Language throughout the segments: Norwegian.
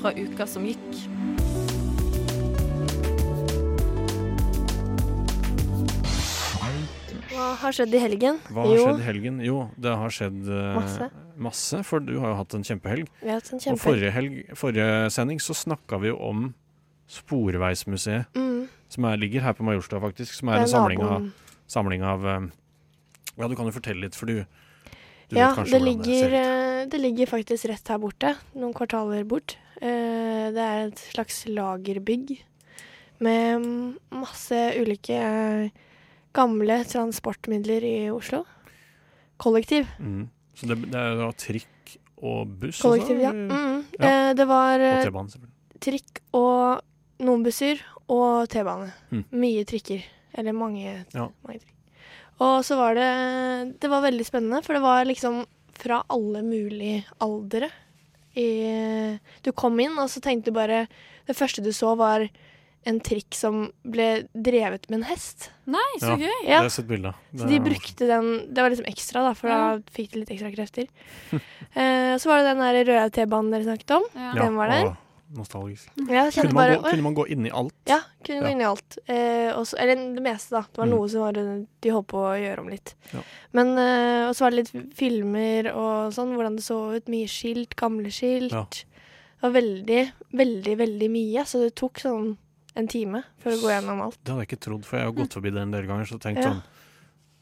fra uka som gikk. Hva har skjedd i helgen? Hva har jo, skjedd i helgen? Jo, det har skjedd uh, Masse. masse, for du har jo hatt en kjempehelg. vi har hatt en kjempehelg. Og forrige, helg, forrige sending så snakka vi jo om Sporveismuseet, Mm, som er, ligger her på Majorstua, faktisk. Som er en samling av, samling av eh, Ja, du kan jo fortelle litt, for du, du Ja, vet kanskje det hvordan ligger, det ser ut. Ja, det ligger faktisk rett her borte, noen kvartaler bort. Eh, Det er et slags lagerbygg med masse ulike eh, gamle transportmidler i Oslo. Kollektiv. Mm. Så det, det er da trikk og buss Kollektiv, også? ja. Mm. Ja. Eh, Det var Og trikk og noen busser og T-bane. Mm. Mye trikker. Eller mange, Ja. mange trikk. Og så var det Det var veldig spennende, for det var liksom fra alle mulige aldre. I, du kom inn, og så tenkte du bare Det første du så, var en trikk som ble drevet med en hest. Nei, så Ja. gøy. Det Ja, har jeg sett bilde av. så de brukte den Det var liksom ekstra, da, for Ja. da fikk de litt ekstra krefter. eh, så var det den der røde T-banen dere snakket om. Ja. ja, den var der. Nostalgisk. Ja, Kunne man, bare gå, kunne man gå inn i alt? Ja, kunne gå inn i alt. Eh, også, eller det meste, da. Det var Mm. noe som var, de holdt på å gjøre om litt. Ja. Men eh, Og så var det litt filmer og sånn, hvordan det så ut. Mye skilt, gamle skilt. Ja. Det var veldig, veldig, veldig mye. Så det tok sånn en time for å gå gjennom alt. Det hadde jeg ikke trodd, for jeg har gått forbi det en del ganger. Så tenkt Ja. sånn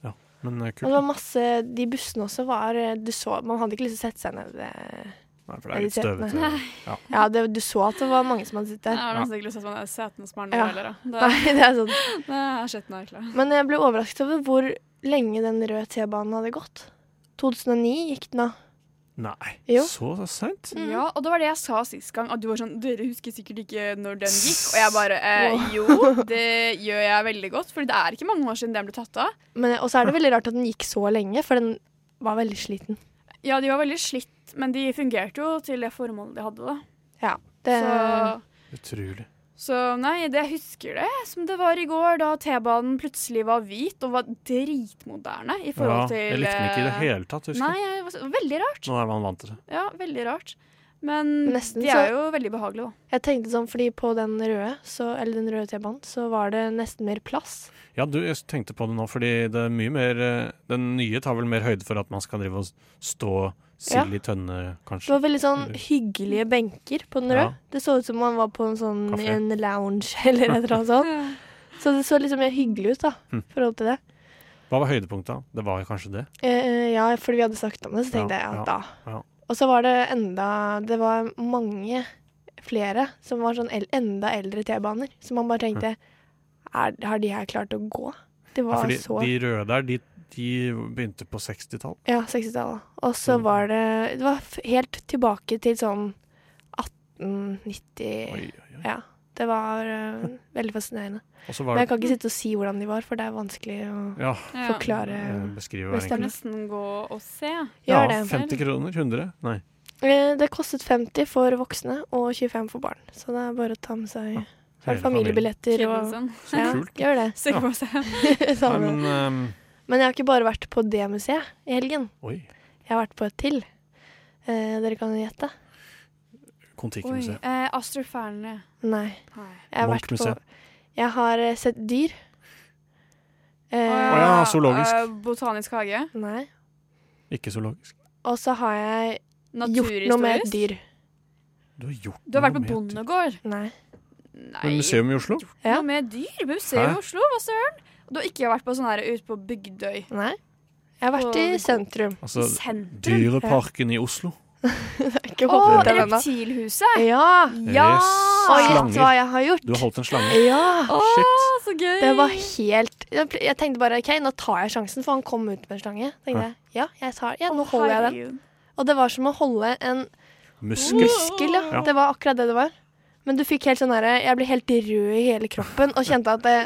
Ja, men kult. Og det var masse De bussene også var eh, Du så Man hadde ikke lyst til å sette seg ned. eh. Nei, for det er litt støvete. Ja, det, du så at det var mange som hadde sittet Jeg der. har nesten ikke lyst til å se setene som er nå heller. da. Det, Nei, det er sånn. det er skitne egentlig. Men jeg ble overrasket over hvor lenge den røde T-banen hadde gått. 2009 gikk den av. Nei, Jo. så seint? Mm. Ja, og det var det jeg sa sist gang. At du var sånn Dere husker sikkert ikke når den gikk. Og jeg bare eh, Jo, det gjør jeg veldig godt. For det er ikke mange år siden den ble tatt av. Men, og så er det veldig rart at den gikk så lenge, for den var veldig sliten. Ja, de var veldig slitt, men de fungerte jo til det formålet de hadde, da. Ja, det, Så, Utrolig. så nei, det jeg husker det som det var i går, da T-banen plutselig var hvit og var dritmoderne i Ja, forhold til jeg likte den ikke i det eh, hele tatt, husker Nei, jeg. jeg var veldig rart. Nå er man vant til det. Ja, veldig rart. Men Nesten de er jo veldig behagelige, da. jeg tenkte sånn, fordi på den røde, så, eller den røde T-banen, så var det nesten mer plass. Ja, du, jeg tenkte på det nå, fordi det er mye mer eh, Den nye tar vel mer høyde for at man skal drive og stå sild i tønne, Det var veldig sånn hyggelige benker på den røde. Ja. Det så ut som man var på en sånn en lounge eller et eller annet sånt. Så det så liksom mer hyggelig ut, da, Hm. i forhold til det. Hva var høydepunktet? da? Det var kanskje det. Eh, ja, fordi vi hadde snakket om det, så tenkte Ja, jeg ja, at da. Ja. Og så var det enda Det var mange flere som var sånn el enda eldre T-baner. Så man bare tenkte er, Har de her klart å gå? Det Ja, var fordi så de røde der, de, de begynte på 60-tall. Ja, 60-tallet. Og så Mm. var det Det var helt tilbake til sånn 1890 Oi, oi, oi. Ja. Det var uh, veldig fascinerende. Men jeg kan ikke sitte og si hvordan de var, for det er vanskelig å Ja, Ja. forklare. beskrive Hva hver enkelt. nesten gå og se. Ja, det. 50 kroner? 100? Nei. Eh, Det kostet 50 for voksne og 25 for barn. Så det er bare å ta med seg Ja, så er det familiebilletter og. Så ja, kult. Gjør det. Ja. Nei, men um... Men jeg har ikke bare vært på det museet i helgen. Oi. Jeg har vært på et til. Eh, dere kan jo gjette. Kon-Tiki-museet. Eh, Astrup Fearnley. Nei. Nei. Jeg har vært på Jeg har eh, sett dyr. Eh, Å ja, zoologisk. eh, botanisk hage. Nei. Ikke zoologisk. Og så har jeg gjort noe med et dyr. Du har gjort Du har vært på bondegård. Nei. Nei. Men museum i Oslo? Ja. Noe med dyr. Museum i Oslo, hva søren? Du har ikke vært på sånn her ute på Bygdøy. Nei. Jeg har vært På- i sentrum. Altså Sentrum. Dyreparken i Oslo. Ikke Å, reptilhuset! Ja! Ja! Og gjett hva jeg har gjort. Du har holdt en slange. Ja! Å, Shit. så gøy! Det var helt Jeg tenkte bare OK, nå tar jeg sjansen, for han kom ut med en slange. Tenkte jeg, ja, jeg tar, ja, nå holder jeg den. Og det var som å holde en Muskel. muskel, ja. Ja. Det var akkurat det det var. Men du fikk helt sånn herre Jeg ble helt rød i hele kroppen og kjente at det,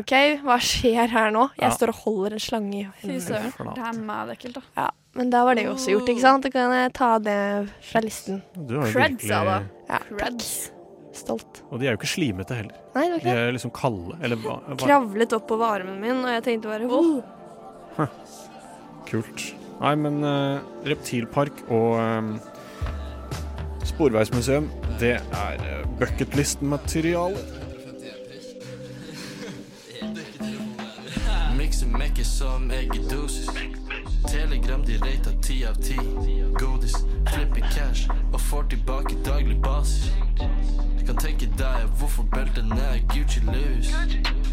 OK, hva skjer her nå? Jeg Ja. står og holder en slange i Fy søren. Det er mad ekkelt, da. Ja, men da var det jo også gjort, ikke sant? Da kan jeg ta det fra listen. Du har jo Creds, virkelig da. Ja, Creds. stolt. Og de er jo ikke slimete heller. Nei, det var De ikke De er liksom kalde. Eller hva, hva Kravlet oppover armen min, og jeg tenkte bare oh. Kult. Nei, men eh, reptilpark og eh, sporveismuseum, det er uh, bucketlist-materiale. Mikser mekker som eggedosis. Telegram de rater ti av ti. Godis, flipper cash og får tilbake daglig basis. Du kan tenke deg hvorfor beltene er Gucci Louis.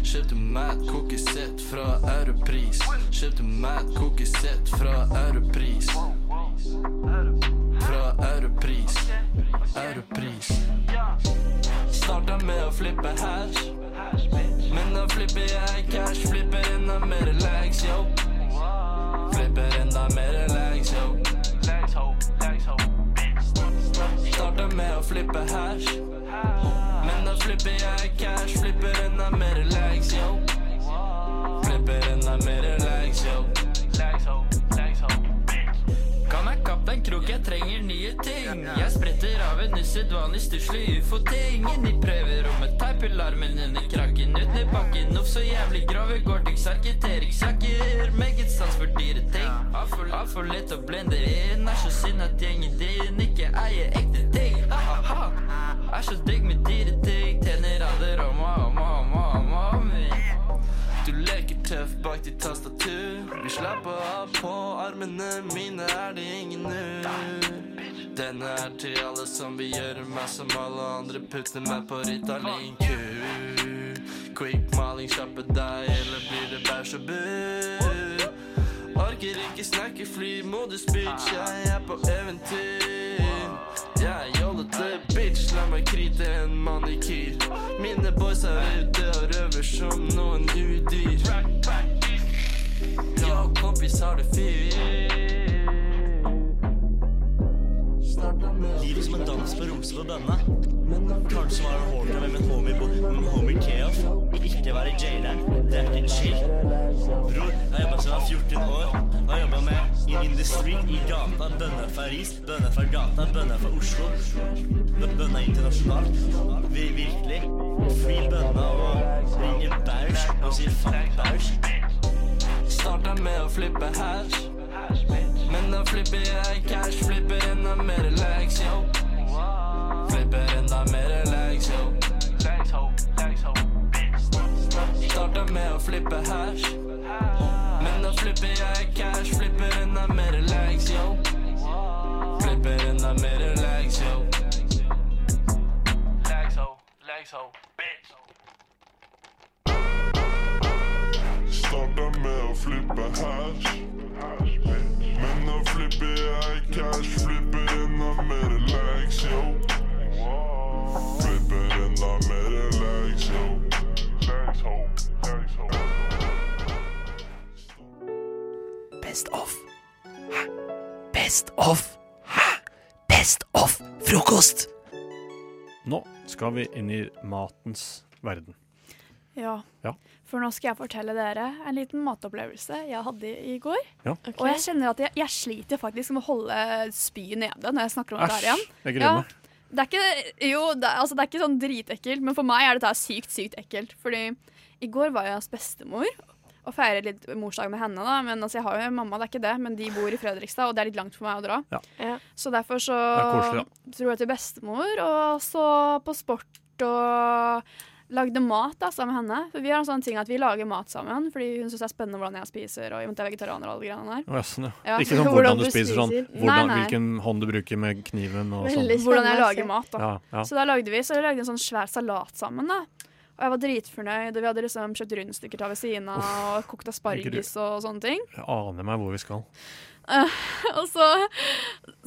Kjøpte meg et kokesett fra Europris. Kjøpte meg et kokesett fra Europris. Fra Europris. Europris. Starta med å flippe hash. Men da flipper jeg cash, flipper enda mer lags, yo. Flipper enda mer lags, yo. Starter med å flippe hash. Men da flipper jeg cash, flipper enda mer lags, yo. Flipper enda mer lags, yo. Kan jeg kaptein Krok, jeg trenger nye ting. Jeg spretter av en usedvanlig stusslig ufo-ting. Inn i prøverommet, teiper armen under krakken. Ut ned bakken, uff så jævlig grove Gore-Tex Arketerix-jakker. Meget sans for dyre ting. Altfor alt for lett å blende inn. Er så synd at gjengen din ikke eier ekte ting. Ha-ha-ha. Er så digg med dyre ting. Tjener alder og om og om og om. Du leker tøff bak ditt tastatur. Vi slapper av på armene mine, er det ingen nu. Denne er til alle som vil gjøre meg som alle andre, putte meg på Ritalin Q. Quick maling, kjappe deg, eller blir det bæsj og bu? Orker ikke snakke fly-modus, bitch, jeg er på eventyr. Jeg er jollete, bitch, la meg krite en manikyr. Mine boys er ute og røver som noen udyr. Yo, kompis, har det fyr? Livet som en dans på romse på bønna. Kanskje var det hårdt med min homie, en homie Keoff. Ikke være jaileren, det er ikke chill. Bror, jeg har jobba siden jeg var 14 år. Jeg har jobbet med the street, i gata. Bønner fra Ris, bønner fra gata, bønner fra Oslo. Bønna internasjonalt. Vi, virkelig. Fri bønna og ringer bæsj og sier fuck bæsj. Starta med å flippe hash. Men da flipper jeg cash, flipper enda mer lags, yo. Flipper enda mer lags, yo. Starta med å flippe hash. Men da flipper jeg cash, flipper enda mer lags, yo. Flipper enda mer lags, yo. Lags, ho, lags, ho, bitch. Starta med å flippe hash. Men nå flipper jeg cash, flipper enda mer lags, yo. Flipper enda mer lags, yo. Lags, ho, Best of. Hæ? Best of. Hæ? Best of frokost. Nå skal vi inn i matens verden. Ja. Ja. For nå skal jeg fortelle dere en liten matopplevelse jeg hadde i går. Ja. Og jeg kjenner at jeg, jeg sliter faktisk med å holde spyet nede når jeg snakker om det her Æsj, igjen. jeg gruer Ja. meg. Det er ikke, jo, det, altså, det er ikke sånn dritekkelt, men for meg er dette sykt, sykt ekkelt. Fordi i går var jeg hos bestemor og feire litt morsdag med henne. da Men altså, jeg har jo mamma, det er ikke det, men de bor i Fredrikstad, og det er litt langt for meg å dra. Ja. Ja. Så derfor så Det er koselig, dro jeg til bestemor, og så på sport og lagde mat da, sammen med henne. For vi har en sånn ting at vi lager mat sammen, fordi hun syns det er spennende hvordan jeg spiser, og jeg er vegetarianer og alle greiene der. Å, ja, sånn, ja. Ja. Ikke sånn Hvordan hvordan du du spiser, sånn hvordan, Nei, nei. hvilken hånd du bruker med kniven og sånn. Hvordan jeg lager mat, da. Ja, ja. Så da lagde vi så vi lagde en sånn svær salat sammen. da Og jeg var dritfornøyd. Og vi hadde liksom kjøpt rundstykker til ved siden av, og kokt asparges og sånne ting. Jeg aner meg hvor vi skal. Og så,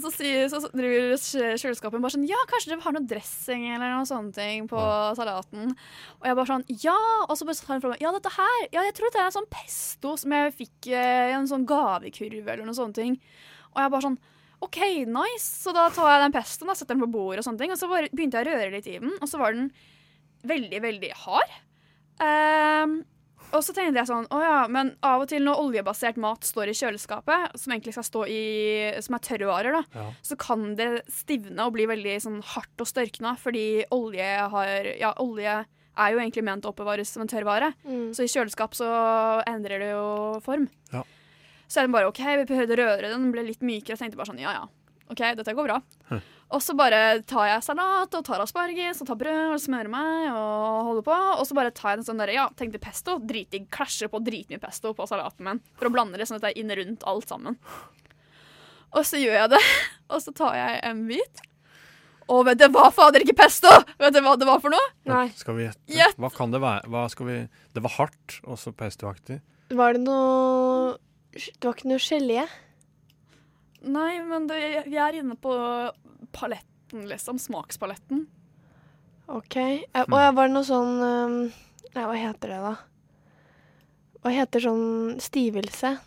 så, sier, så driver kjøleskapet bare sånn Ja, kanskje dere har noe dressing eller noe sånne ting på salaten. Og jeg bare sånn Ja! Og så bare tar hun fra meg Ja, dette her Ja, jeg tror det er sånn pesto som jeg fikk eh, i en sånn gavekurv eller noe sånne ting. Og jeg bare sånn OK, nice. Så da tar jeg den pestoen og setter den på bordet, og sånne ting Og så bare begynte jeg å røre litt i den, og så var den veldig, veldig hard. Ehm, Og så tenkte jeg sånn, å ja, men av og til når oljebasert mat står i kjøleskapet, som egentlig skal stå i, som er tørrvarer, da, Ja. så kan det stivne og bli veldig sånn hardt og størkna, fordi olje har, ja, olje er jo egentlig ment å oppbevares som en tørrvare. Mm. Så i kjøleskap så endrer det jo form. Ja. Så er den bare OK, vi prøvde å røre den, den ble litt mykere. Jeg tenkte bare sånn ja ja, OK, dette går bra. Hm. Og så bare tar jeg salat og tar asparges og tar brød og smører meg og holder på. Og så bare tar jeg en sånn derre, ja, tenkte pesto. Dritdigg. Klasjer på dritmye pesto på salaten min for å blande det sånn at det er inn rundt alt sammen. Og så gjør jeg det, og så tar jeg en bit. Og vet du hva, fader, ikke pesto! Vet du hva det var for noe? Nei. Skal vi gjette? Gjett! Hva kan det være? Hva skal vi Det var hardt, og så pestoaktig. Var det noe Det var ikke noe gelé? Nei, men det, vi er inne på paletten, liksom. Smakspaletten. OK. Eh, Og ja, var det noe sånn um, Nei, hva heter det, da? Hva heter sånn stivelse?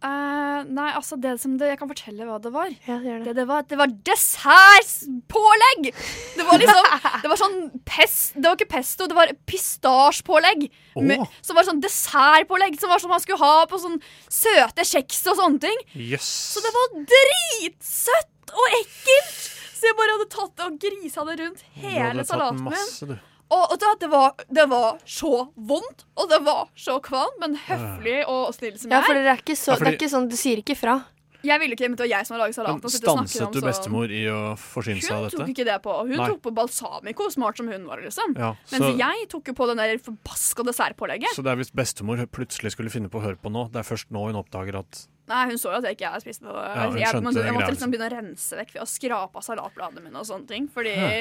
Uh, nei, altså, det som det, Jeg kan fortelle hva det var. Ja, gjør Det, det. det var, det var dessertpålegg! Det var liksom Det var sånn pest, Det var ikke pesto, det var pistasjpålegg. Oh. Med- Som var sånn dessertpålegg som var som man skulle ha på sånn søte kjeks og sånne ting. Yes. Så det var dritsøtt og ekkelt! Så jeg bare hadde tatt det og grisa det rundt hele salaten min. Og, og det, var, det var så vondt, og det var så kvalmt, men høflig og snill som Ja, jeg for det er ikke så Ja, fordi- Det er ikke sånn Du sier ikke fra. Jeg ville ikke, men det var jeg som hadde laget salaten. stanset du bestemor i å forsyne seg av dette? Hun tok ikke det på. Hun Nei. tok på balsamico, smart som hun var, liksom. Ja, Mens jeg tok jo på den der forbaska dessertpålegget. så det er hvis bestemor plutselig skulle finne på å høre på nå, det er først nå hun oppdager at Nei, hun så jo at jeg ikke spiste noe. Ja, jeg, skjønte måtte, jeg måtte liksom begynne å rense vekk ved å skrape av salatbladene mine og sånne ting. Fordi Hæ.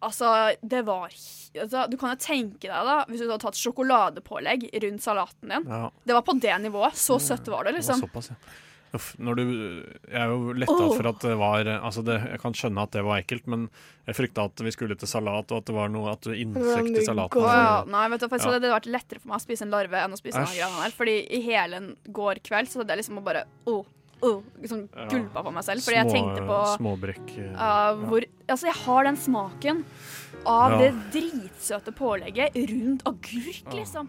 Altså, det var altså, Du kan jo tenke deg, da, hvis du hadde tatt sjokoladepålegg rundt salaten din. Ja, Det var på det nivået. Så søtt var det, liksom. det var liksom. såpass, ja. Uff, når du, jeg er jo letta oh. for at det var altså det, Jeg kan skjønne at det var ekkelt, men jeg frykta at vi skulle til salat, og at det var noe at insekt i salaten. ja, nei, vet du, faktisk Ja. hadde det vært lettere for meg å spise en larve enn å spise Æsj. noen der. Fordi i hele en går kveld så hadde jeg liksom bare oh, oh, liksom Ja. gulpa på meg selv. Fordi jeg tenkte på Småbrekk. eh, uh, hvor Altså, jeg har den smaken av Ja. det dritsøte pålegget rundt agurk, Ja. liksom.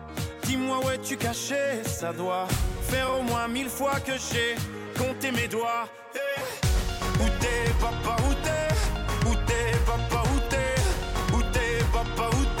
Dis-moi où es-tu caché Ça doit faire au moins mille fois que j'ai compté mes doigts. Eh, Où t'es, papa, où t'es? Où t'es, papa, où t'es? Où t'es, papa, où t'es? Où t'es,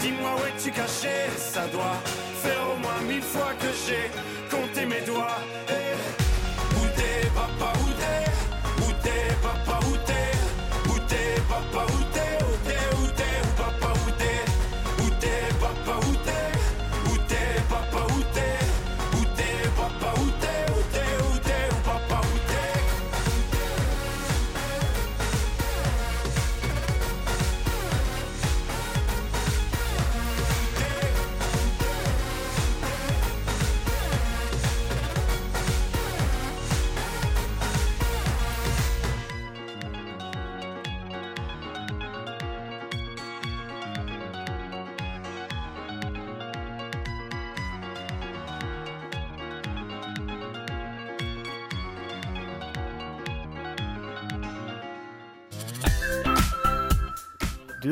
dis-moi où es-tu caché? Ça doit faire au moins mille fois que j'ai compté mes doigts. Eh, où t'es papa, où t'es? Papa,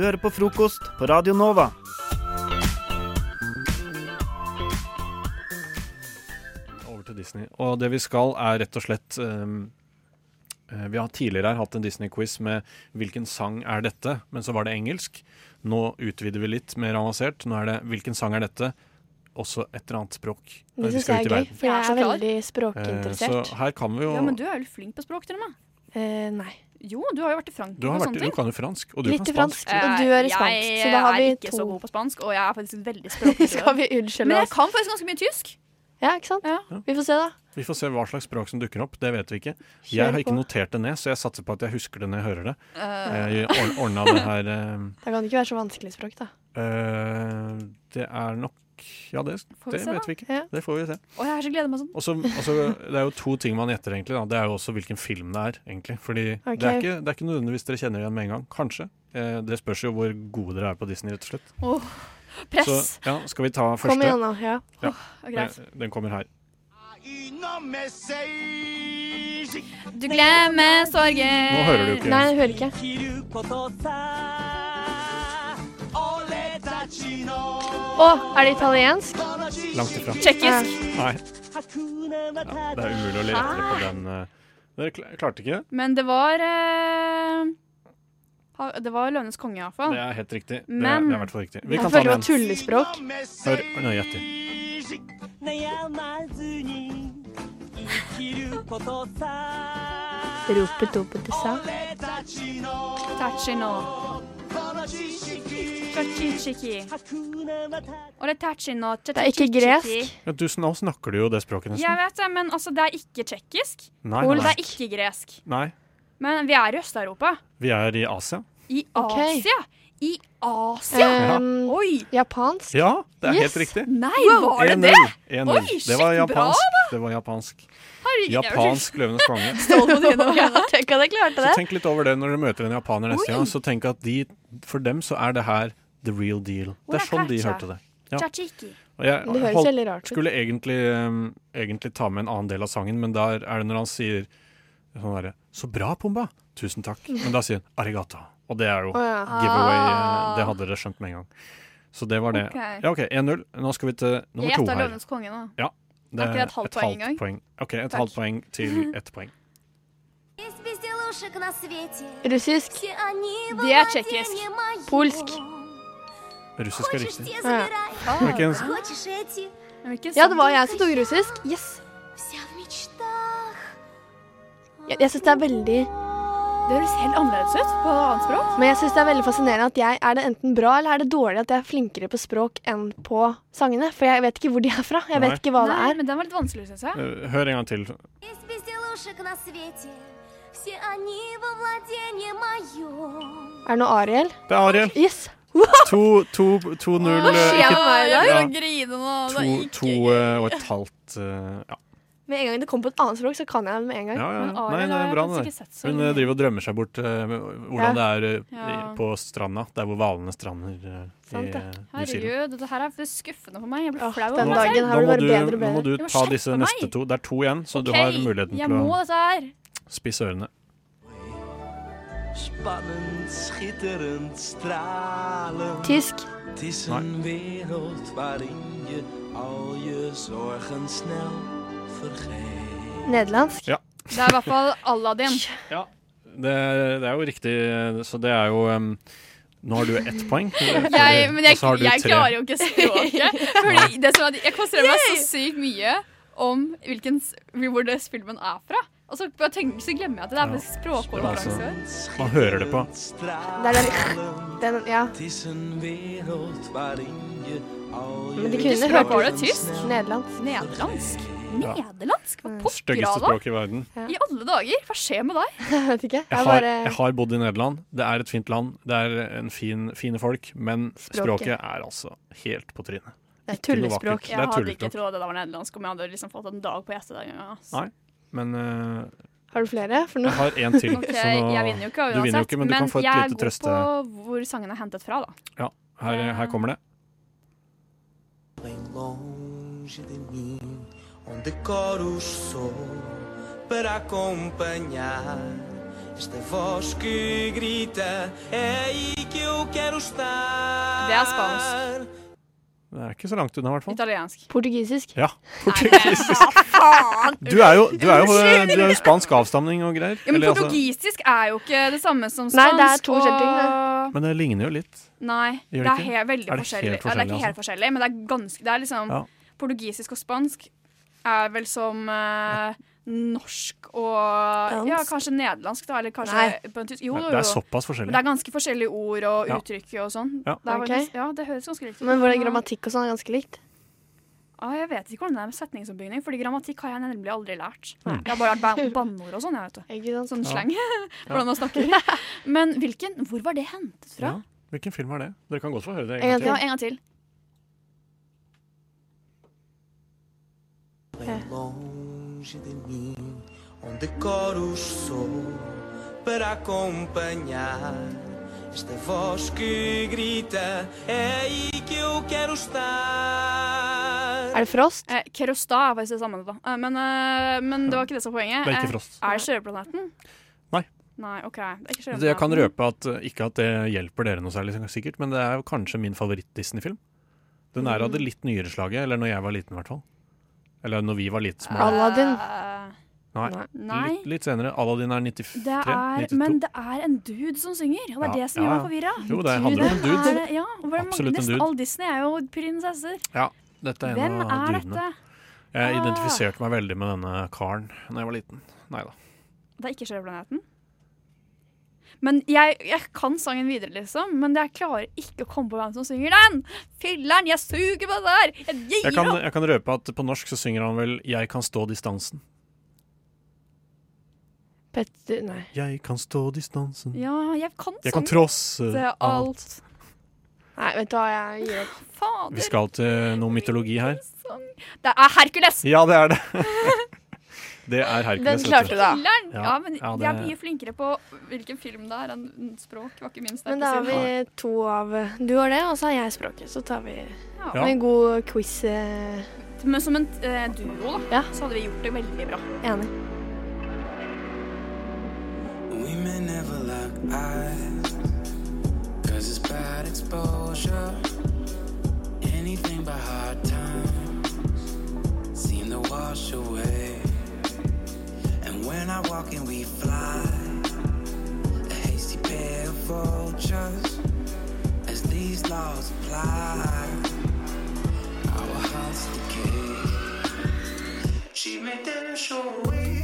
hører på frokost på Radio Nova. Over til Disney. Og det vi skal, er rett og slett eh, Vi har tidligere her hatt en Disney-quiz med 'Hvilken sang er dette?', men så var det engelsk. Nå utvider vi litt mer avansert. Nå er det 'Hvilken sang er dette?' Også et eller annet språk. Det syns jeg er i gøy, verden. for Jeg er er veldig Eh, språkinteressert. Så her kan vi jo Ja, men du er jo flink på språk, til og med. Eh, nei. Jo, du har jo vært i Frankrike du, har og sånne ting. du kan jo fransk, og du Litt kan spansk. fransk, og du er i Eh, jeg, Så da har vi Jeg er ikke så god på spansk, og jeg er faktisk veldig språklig. Skal vi unnskylde Men jeg kan faktisk ganske mye tysk. Ja, ikke sant? Ja. Vi får se, da. Vi får se hva slags språk som dukker opp. Det vet vi ikke. Jeg har ikke notert det ned, så jeg satser på at jeg husker det når jeg hører det. Uh. Jeg ordna det her uh, Da kan det ikke være så vanskelig språk, da. Uh, Det er nok Ja, det, Får vi det se, vet vi ikke. Ja. Det får vi se. og jeg har så gleder meg sånn. Også, altså, det er jo to ting man gjetter, egentlig. Da. Det er jo også hvilken film det er, egentlig. Fordi okay. det, er ikke, det er ikke nødvendigvis dere kjenner igjen med en gang. Kanskje. Eh, det spørs jo hvor gode dere er på Disney, rett og slett. Oh, press. Så ja, skal vi ta første? Kom igjen, da. Ja. Ja, Og greit. eh, Den kommer her. Du glemmer sorgen. Nå hører du ikke. Nei, jeg hører ikke. Å, er det italiensk? Langt ifra. Tsjekkisk. Nei. Ja, det er umulig å lete på den. eh. Dere kl- klarte ikke det? Men det var eh, ha- Det var Løvenes konge, iallfall. Det er helt riktig. Det er, Men- det er i hvert fall riktig. Vi Jeg kan ta føler det var igjen. tullespråk. Hør nøye etter. Ropet opp til sa. Tachino. Tachiki. Og det er tachino. Det er ikke gresk. Ja, du, nå snakker du jo det språket Jeg vet det, men altså, det er ikke tsjekkisk. Nei, det er ikke gresk. nei. Men vi er i Øst-Europa. Vi er i Asia. I okay. Asia. I Asia! Um, Oi! japansk. Ja, det er Yes. helt riktig. Nei, var det det? 1-0. Oi, Det var shit, bra, japansk. Det var japansk. Herregud, Japansk Løvenes konge. Ja, tenk at jeg klarte Så tenk litt over det når dere møter en japaner neste gang. Så tenk at de, for dem så er det her the real deal. Det er sånn de hørte det. Ja. Og jeg Det høres veldig rart ut. skulle egentlig, um, egentlig ta med en annen del av sangen, men der er det når han sier sånn derre Så bra, Pumba! Tusen takk. Men da sier han arigata. Og det er jo oh, ja. giveaway. eh, Ah. Det hadde dere skjønt med en gang. Så det var det. Okay. Ja, OK. 1-0. Nå skal vi til nummer Jeg to gjetter her. Løvenes konge nå. Det Er ikke et halvt poeng engang? OK, et Takk. halvt poeng til ett poeng. Russisk. Det er tsjekkisk. Polsk russisk og riktig. Ja, det var jeg som tok russisk. Yes. Jeg, jeg syns det er veldig Det høres helt annerledes ut på annet språk. Men jeg syns det er veldig fascinerende at jeg er det enten bra eller er det dårlig at jeg er flinkere på språk enn på sangene. For jeg vet ikke hvor de er fra. Jeg vet ikke hva Nei, det er. Men den var litt vanskelig, syns jeg. Eh, hør en gang til. Er det noe Ariel? Det er Ariel. Yes. 2-0. eh, skjer med meg i dag? Ja, Jeg grine nå. Er to, to gøy. eh, og et halvt eh, ja. Med en gang det kommer på et annet språk, så kan jeg det med en gang. Ja, ja. Men Nei, det er bra, det Hun mye. eh, driver og drømmer seg bort uh, hvordan det er uh, Ja. på stranda, der hvor hvalene strander Uh, i Sant eh, Herregud, dette her er skuffende for meg. Jeg blir flau her Nå må, du, bedre nå må du ta disse meg. neste to. Det er to igjen, så du har muligheten Jeg til å spisse ørene. Spannend, schitterend, stralend. Tysk. Het is een wereld waarin je al je zorgen snel vergeet. Nederlandsk? Ja. Det er i hvert fall Aladdin. Ja. Det, det er jo riktig, så det er jo um, Nå har du ett poeng. Jeg, men jeg, har du jeg tre. klarer jo ikke språket. Fordi det som er, jeg konsentrerer meg så sykt mye om hvilken, hvor det filmen er fra. Og så, bare tenker, så glemmer jeg at det er ja. språkkonkurranse. Altså, man hører det på. Det er den, den Ja. Men de kunne hørt var det? Tysk? Nederlandsk. Nederlandsk? Ja. Nederlandsk? Hva pokker Styggeste språk i verden. I alle dager? Hva skjer med deg? Jeg vet ikke. Jeg Jeg har, jeg har bodd i Nederland. Det er et fint land. Det er en fin, fine folk. Men Språket. språket er altså helt på trynet. Det er tullespråk. Jeg hadde ikke trodd det var nederlandsk om jeg hadde liksom fått en dag på hjertet den gangen. ass. Nei. Men uh, Har du flere? For nå jeg har én til. okay, så nå, jeg vinner jo ikke du vinner jo ikke, men du kan få et jeg lite trøste. går på hvor sangen er hentet fra, da. Ja, her, her kommer det. bem longe de mim, onde coro o para acompanhar esta voz que grita. É aí que eu quero estar. Det er spansk. Det er ikke så langt unna, i hvert fall. Italiensk. Portugisisk. Ja, portugisisk. Du er jo, du er jo, du er jo spansk avstamning og greier. Ja, men Eller, altså, portugisisk er jo ikke det samme som spansk. Nei, det er to forskjellige ting, og- men det ligner jo litt. Nei, Gjør det det er ikke? helt, veldig Er det forskjellig. helt Ja, det er ikke helt forskjellig, men det er ganske Det er liksom Ja. Portugisisk og spansk er vel som eh, norsk og Dansk? Ja, kanskje nederlandsk, da. Eller kanskje Nei. på en tysk. Jo, jo, Det er såpass såpass Men det er ganske forskjellige ord og Ja. uttrykk og sånn. Ja. Det, okay. Ja, det høres ganske likt ut. Men hvor er grammatikk og sånn er ganske likt? Ah, jeg vet ikke hvordan det er med setningsoppbygging, fordi grammatikk har jeg nemlig aldri lært. Jeg har bare lært ba- banneord og sånn, jeg vet du. Sånn sleng. slang. hvordan man snakker. Men hvilken, hvor var det hentet fra? Ja. Hvilken film er det? Dere kan godt få høre det En en gang til. Ja, en gang til. Bem longe de mim, onde coros sou para acompanhar esta voz que grita. É aí que eu quero estar. Er det Frost? Eh, Kerosta er faktisk det samme, da. Eh, men, eh, men det var ikke det som var poenget. Det er ikke Eh, Frost. Er det Sjøplaneten? Nei. Nei, OK. Det er ikke Så jeg kan røpe at uh, ikke at det hjelper dere noe særlig, sikkert, men det er jo kanskje min favoritt-Disney-film. Den er av det litt nyere slaget, eller når jeg var liten, i hvert fall. Eller når vi var litt små. Aladdin. Eh, Nei, Nei. Litt, litt senere. Aladdin er 93? Det er, 92? men det er en dude som synger, og det er Ja, det som ja, gjør meg ja. forvirra. Jo, det handler om en dude. Er, ja, og det er Absolutt en dude. all Disney er jo prinsesser. Ja, dette er en Hvem av er dudene. dette? Jeg Ah. identifiserte meg veldig med denne karen da jeg var liten. Nei da. Det er ikke Sjøplaneten. Men jeg, jeg kan sangen videre, liksom. Men jeg klarer ikke å komme på hvem som synger den! Filler'n, jeg suger på det der! Jeg gir Jeg kan, opp! jeg kan røpe at på norsk så synger han vel 'Jeg kan stå distansen'. Petter Nei. Jeg kan stå distansen. Ja, jeg kan Jeg kan trosse alt. alt. Nei, vet du hva, jeg gir opp. Fader. Vi skal til noe mytologi her. Det er Hercules! Ja, det er det. det er Hercules. Den klarte du. da. Ja, Ja, men ja, jeg er mye flinkere på hvilken film det er enn språk. Var ikke min Men da har vi to av Du har det, og så har jeg språket. Så tar vi Ja. en god quiz. eh, Men som en eh, duo, da, Ja. så hadde vi gjort det veldig bra. Enig. We may never lock eyes, cause it's bad exposure. Anything but hard times seem to wash away. When I walk and we fly. A hasty pair of vultures as these laws apply. Our hearts decay. She made them show away.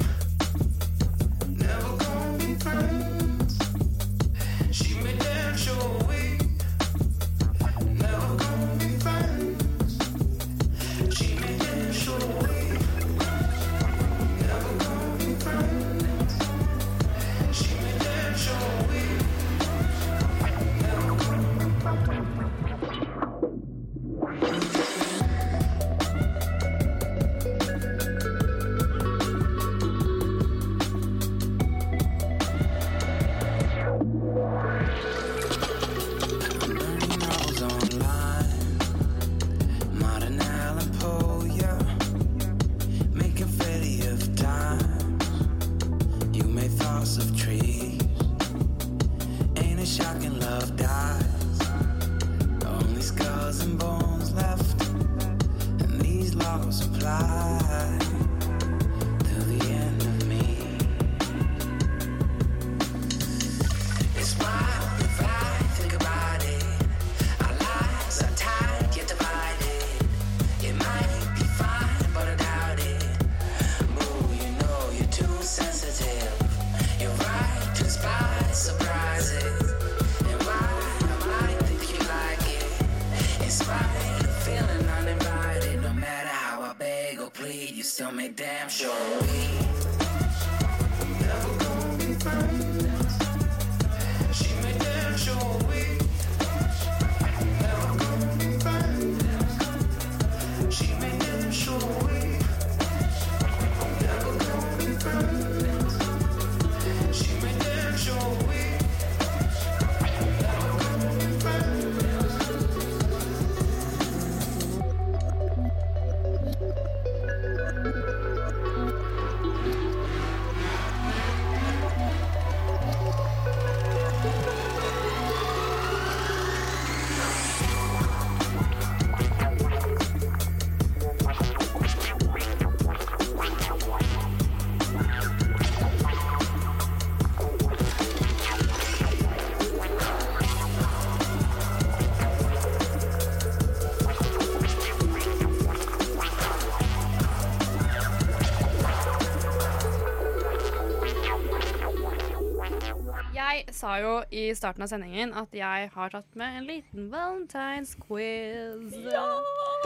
Sa jo i starten av sendingen at jeg har tatt med en liten valentines quiz.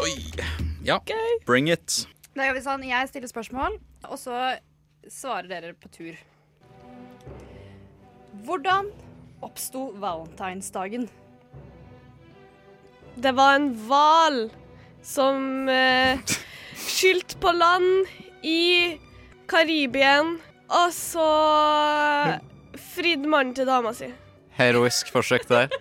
Oi. Ja, bring it. Da gjør vi sånn, jeg stiller spørsmål, og så svarer dere på tur. Hvordan oppsto valentinsdagen? Det var en hval som eh, skyldte på land i Karibien, og så fridde mannen til dama si. Heroisk forsøk der.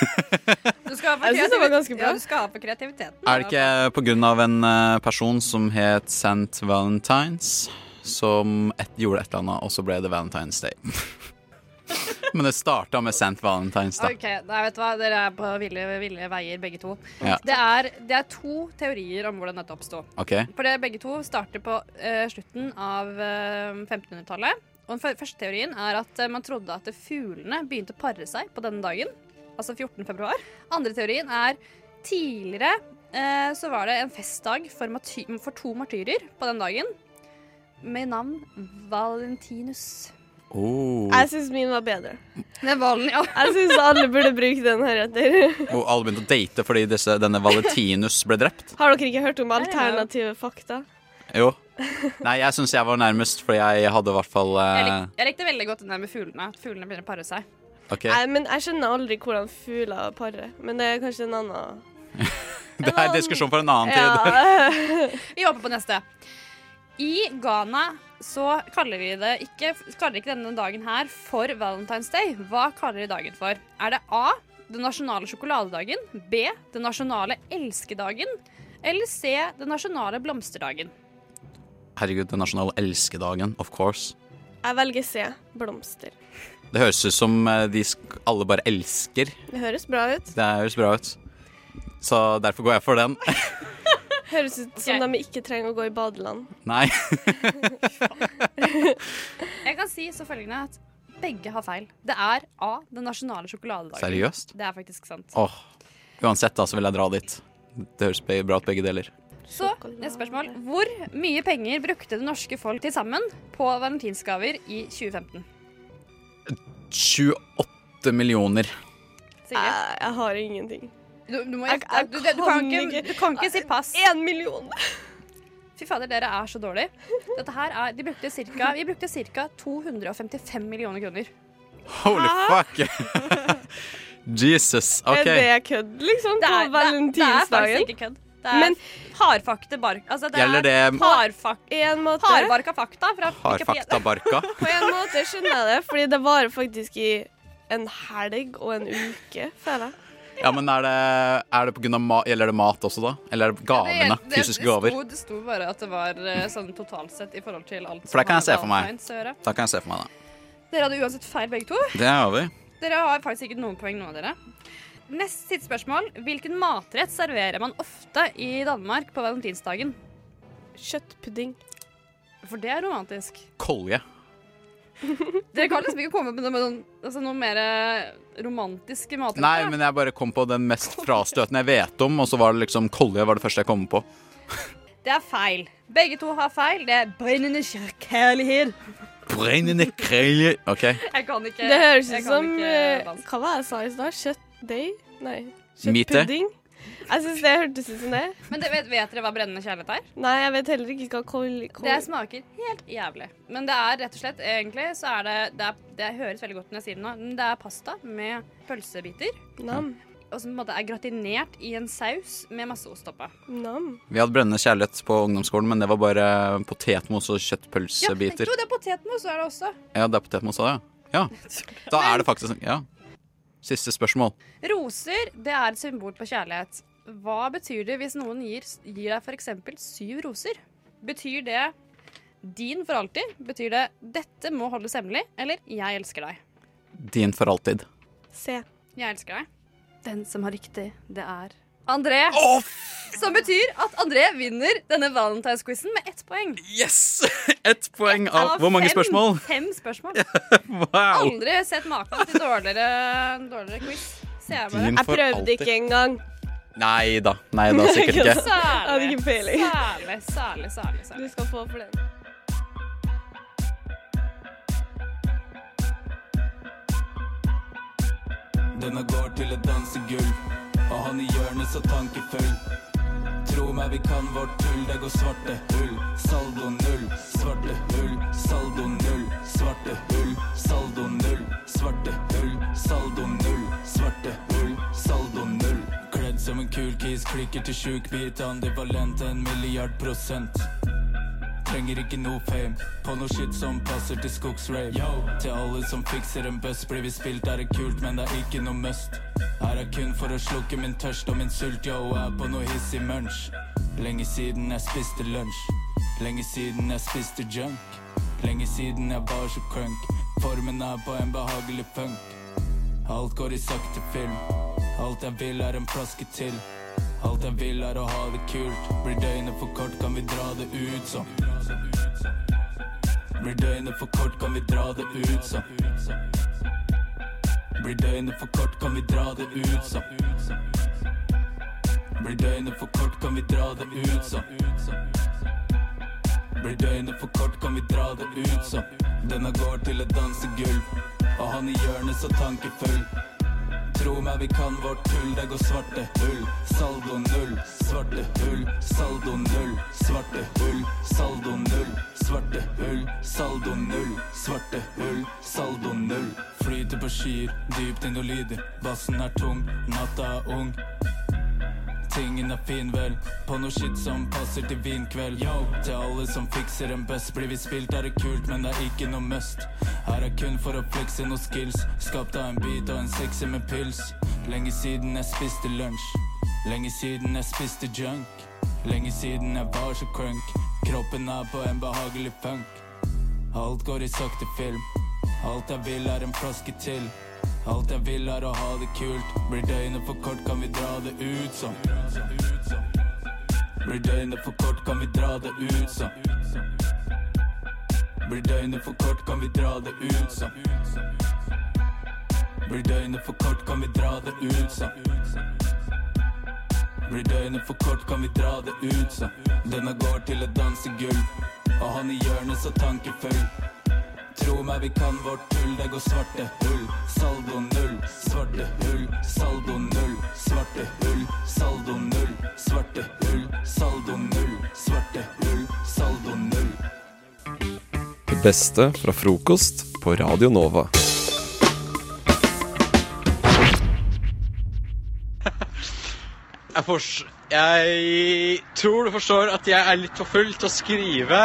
Du skal ha for Jeg synes det. Ja, du skal ha for kreativiteten. Er det ikke på grunn av en eh, person som het St. Valentines, som et, gjorde et eller annet, og så ble det Valentine's Day? Men det starta med St. Valentines, da. Ok, nei, vet du hva? Dere er på ville, ville veier, begge to. Ja. Det, er, det er to teorier om hvordan dette oppsto. Okay. For det, begge to starter på uh, slutten av uh, 1500-tallet. Og den første teorien er at eh, man trodde at fuglene begynte å pare seg på denne dagen. Altså 14. februar. Andre teorien er tidligere eh, så var det en festdag for, for to martyrer på den dagen. Med navn Valentinus. Oh. Jeg syns min var bedre. Valen, ja. Jeg syns alle burde bruke den heretter. Og alle begynte å date fordi disse, denne Valentinus ble drept. Har dere ikke hørt om alternative fakta? Jo. Nei, jeg syns jeg var nærmest, for jeg hadde i hvert fall Jeg, eh, lik, jeg likte veldig godt den der med fuglene. At fuglene begynner å pare seg. Okay. Nei, men jeg skjønner aldri hvordan fugler parer. Men det er kanskje en annen Det er diskusjon for en annen tid. Vi håper på neste. I Ghana så kaller vi det ikke, kaller ikke denne dagen her for Valentine's Day. Hva kaller de dagen for? Er det A. Den nasjonale sjokoladedagen. B. Den nasjonale elskedagen. Eller C. Den nasjonale blomsterdagen. Herregud, den nasjonale elskedagen, of course. Jeg velger C. Blomster. Det høres ut som eh, de alle bare elsker. Det høres bra ut. Det høres bra ut. Så derfor går jeg for den. Høres ut som de ikke trenger å gå i badeland. Nei. Jeg kan si så følgende at begge har feil. Det er A. Den nasjonale sjokoladedagen. Seriøst? Det er faktisk sant. Åh, Uansett, da, så vil jeg dra dit. Det høres bra ut, begge deler. Så, neste spørsmål. Hvor mye penger brukte det norske folk til sammen på valentinsgaver i 2015? 28 millioner. Silje? Jeg, jeg har ingenting. Du, du, må, Jeg- jeg du, du, du, kan ikke, du kan ikke si pass. Én million! Fy fader, dere er så dårlige. Dette her er, de brukte cirka, vi brukte ca. 255 millioner kroner. Holy fuck! Jesus. OK. Er det kødd, liksom? Det På valentinsdagen? det, det er faktisk ikke kødd. Det er Men- hardfakte bark... Altså, det Gjelder er det- hardfak måte. hardbarka fakta fra Hardfaktabarka. På en måte skjønner jeg det, fordi det varer faktisk i en helg og en uke, føler jeg. Ja, men er det, er det på grunn av ma Gjelder det mat også, da? Eller er det gavene? Det- det- Fysiske gaver? sto- Det sto bare at det var eh, sånn totalt sett i forhold til alt For det kan jeg se for meg. Da kan jeg se for meg det. Dere hadde uansett feil begge to. Det har vi. Dere har faktisk ikke noen poeng, nå, dere. Nest siste spørsmål. Hvilken matrett serverer man ofte i Danmark på valentinsdagen? Kjøttpudding. For det er romantisk. Kolje. Dere kan liksom ikke komme med noe, med noen, altså noe mer romantiske matretter. Nei, men jeg bare kom på den mest frastøtende jeg vet om, og så var det liksom kolje var det første jeg kom på. Det er feil. Begge to har feil. Det er brennende kjærlighet. Brennende kjærlighet OK. Jeg kan ikke Det høres ut som ikke. Hva var det jeg sa i stad? Kjøttdeig? Nei. Kjøttpudding? Jeg syns det hørtes ut som det. Men det, vet, vet dere hva brennende kjærlighet er? Nei, jeg vet heller ikke hva kol... kol Det smaker helt jævlig. Men det er rett og slett egentlig så er det Det, er, det høres veldig godt når jeg sier det nå, men det er pasta med pølsebiter. Nam. Og som på en måte er gratinert i en saus med masse ost oppå. Nam. Vi hadde brennende kjærlighet på ungdomsskolen, men det var bare potetmos og kjøttpølsebiter. Ja, jeg tror det er potetmos, så er det også. Ja, det er potetmos òg, ja. ja. Da er det faktisk Ja. Siste spørsmål. Roser, det er et symbol på kjærlighet. Hva betyr det hvis noen gir, gir deg f.eks. syv roser? Betyr det din for alltid? Betyr det 'dette må holdes hemmelig', eller 'jeg elsker deg'? Din for alltid. Se. Jeg elsker deg. Den som har riktig, det er André. Som betyr at André vinner denne valentinsquizen med ett poeng. Yes! Ett poeng av Hvor mange fem, spørsmål? Fem spørsmål. Wow! Aldri sett maken til dårligere, dårligere quiz. Ser jeg bare. Jeg prøvde alltid. ikke engang. Nei da. Nei da, sikkert ikke. Peiling. Særlig, særlig, særlig. særlig. Du skal få for den. Denne går til et dansegulv, og han i hjørnet så tankefull. Tro meg, vi kan vårt tull, det går svarte hull. Saldo null, svarte hull, saldo null, svarte hull, saldo null, svarte hull, saldo null, svarte hull, saldo null. Kledd som en kul kis, klikker til sjuk bit, ambivalent en milliard prosent. Trenger ikke noe fame. På noe shit som passer til skogsrave Yo, Til alle som fikser en buss, Blir vi spilt. Er det kult, men det er ikke noe must. Her er kun for å slukke min tørst og min sult Yo, er på noe hissig munch. Lenge siden jeg spiste lunsj. Lenge siden jeg spiste junk. Lenge siden jeg var så crunk. Formen er på en behagelig funk. Alt går i sakte film. Alt jeg vil er en flaske til Alt jeg vil er å ha det kult. Blir døgnet for kort kan vi dra det ut som. Blir døgnet for kort kan vi dra det ut som. Blir døgnet for kort kan vi dra det ut som. Blir døgnet for kort kan vi dra det ut som. Blir døgnet for kort kan vi dra det ut som. Denne går til et dansegulv Og han i hjørnet så tankefull Tro meg, vi kan vårt tull, det går svarte hull. Saldo null, svarte hull, saldo null, svarte hull, saldo null, svarte hull, saldo null, svarte hull, saldo null. Flyter på skyer, dypt inn og lyder, bassen er tung, natta er ung. Tingen er fin vel, på noe shit som passer til vinkveld. Yo, til alle som fikser en buzz, blir vi spilt er det kult, men det er ikke noe must. Her er kun for å flekse noe skills, skapt av en beat og en sekser med pils. Lenge siden jeg spiste lunsj, lenge siden jeg spiste junk. Lenge siden jeg var så crunk, kroppen er på en behagelig funk. Alt går i sakte film, alt jeg vil er en flaske til. Alt jeg vil er å ha det kult. Blir døgnet for kort, kan vi dra det ut som. Blir døgnet for kort, kan vi dra det ut som. Blir døgnet for kort, kan vi dra det ut som. Blir døgnet for kort, kan vi dra det ut som. Blir døgnet for kort, kan vi dra det ut som. Denne går til et dansegulv, og han i hjørnet så tankefull. Tro meg, vi kan vårt tull, det går svarte hull. Saldo null, svarte hull, saldo null, svarte hull, saldo null, svarte hull, saldo null, svarte hull, saldo null. Det beste fra frokost på Radio Nova. Jeg, jeg tror du forstår at jeg er litt for full til å skrive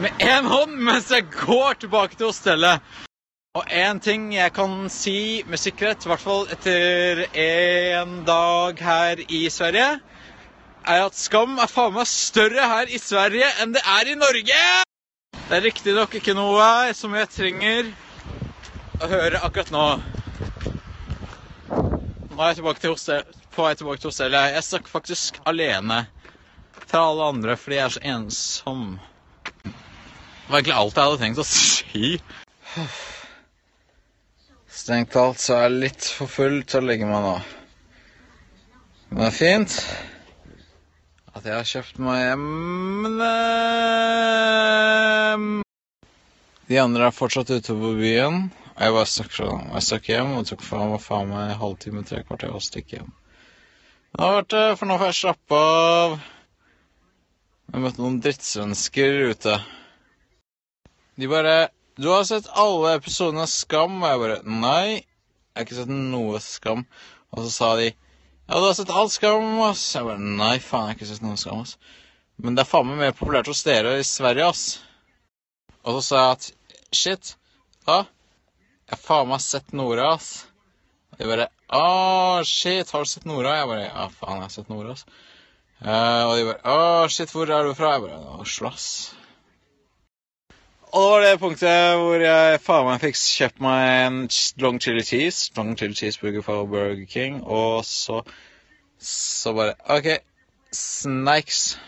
med én hånd mens jeg går tilbake til hostellet. Og én ting jeg kan si med sikkerhet, i hvert fall etter en dag her i Sverige, er at skam er faen meg større her i Sverige enn det er i Norge! Det er riktignok ikke noe som jeg trenger å høre akkurat nå. Nå er jeg tilbake til hostell, på vei tilbake til hostellet. Jeg snakker faktisk alene fra alle andre fordi jeg er så ensom. Det var egentlig alt jeg hadde tenkt å si. Strengt talt så er jeg litt for full til å legge meg nå. Men det er fint at jeg har kjøpt meg hjem De andre er fortsatt ute på byen. Og jeg bare stakk, jeg stakk hjem og tok faen meg faen meg halvtime, tre kvarter og stikk hjem. Det har vært det, For nå får jeg slappe av. Jeg møtte noen drittsvensker ute. De bare 'Du har sett alle episodene av Skam?' Og jeg bare 'Nei, jeg har ikke sett noe Skam'. Og så sa de 'Ja, du har sett alt Skam', ass. Jeg bare 'Nei, faen, jeg har ikke sett noe Skam', ass'. Men det er faen meg mer populært hos dere i Sverige, ass. Og så sa jeg at 'Shit, ja, jeg har faen meg sett Nora, ass'. Og de bare 'Å, shit, har du sett Nora?' Jeg bare 'Ja, faen, jeg har sett Nora', ass'. Uh, og de bare 'Å, shit, hvor er du fra?' Jeg bare 'Oslo, ass'. Og det var det punktet hvor jeg faen meg fikk kjøpt meg en long chili cheese. Long chili cheeseburger fra Burger King. Og så Så bare OK. Snakes.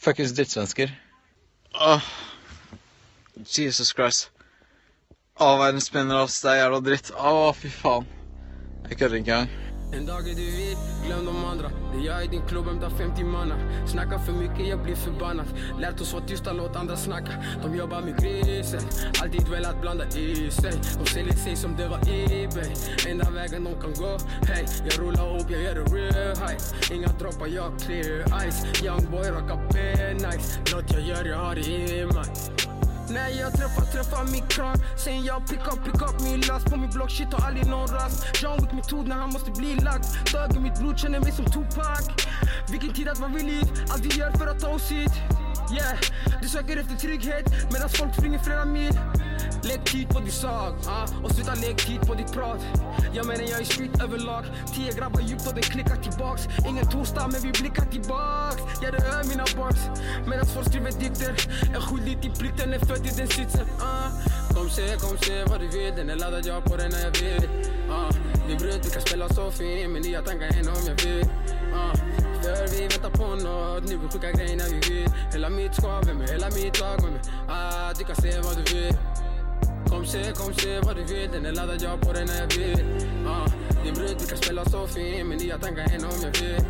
Fuckings drittsvensker. Åh. Jesus Christ. Å, verden spinner oss. Det er jævla dritt. Å, fy faen. Jeg kødder ikke engang. En dag er du vid, glöm de andra Det är jag i din klubb, hämtar 50 manna Snackar för mycket, jag blir förbannad Lärt oss vara tysta, låt andra snacka De jobbar med grisen, alltid velat blanda i sig De säljer sig som det var Ebay Enda vägen de kan gå, hey Jag rullar upp, jag gör det real high. Inga droppar, jag clear ice Young boy, rockar nice. Något jag gör, jag har det i mig när jag träffar, träffar min kran Sen jag pick up, pick up min last På min block, shit har aldrig någon rast. John Wick metod när han måste bli lagt Dög i mitt blod, känner mig som Tupac. Vilken tid att vara vid liv. Allt vi gör för att ta oss hit Yeah, du søker efter trygghet medan folk springer flere mil Lägg tid på din sak ah, slutt sluta lägg tid på ditt prat Jeg mener jeg er street overlag. Tida grabbar djupt og den klikker tilbaks. Ingen torsdag men vi blikker tilbaks. Ja det är mina bars Medan folk skriver dikter Jeg skyldig til plikten, er født i den sitsen ah. Kom se, kom se hva du vil. Den er ladet, jeg på den når jeg vil. ah. Vi bröt, vi kan spela så fint, Men nya tanker enn om jeg vil. ah. För vi väntar på nåt Nu vi skickar grejer vi vill Hela mitt skap med mig, hela mitt lag med mig. Ah, Du kan se vad du vill. Kom se, kom se vad du vill. Den är laddad, jag på den när jag vill. Ah. Din brud, du kan spela så fin. Men nya tankar än om jag vill.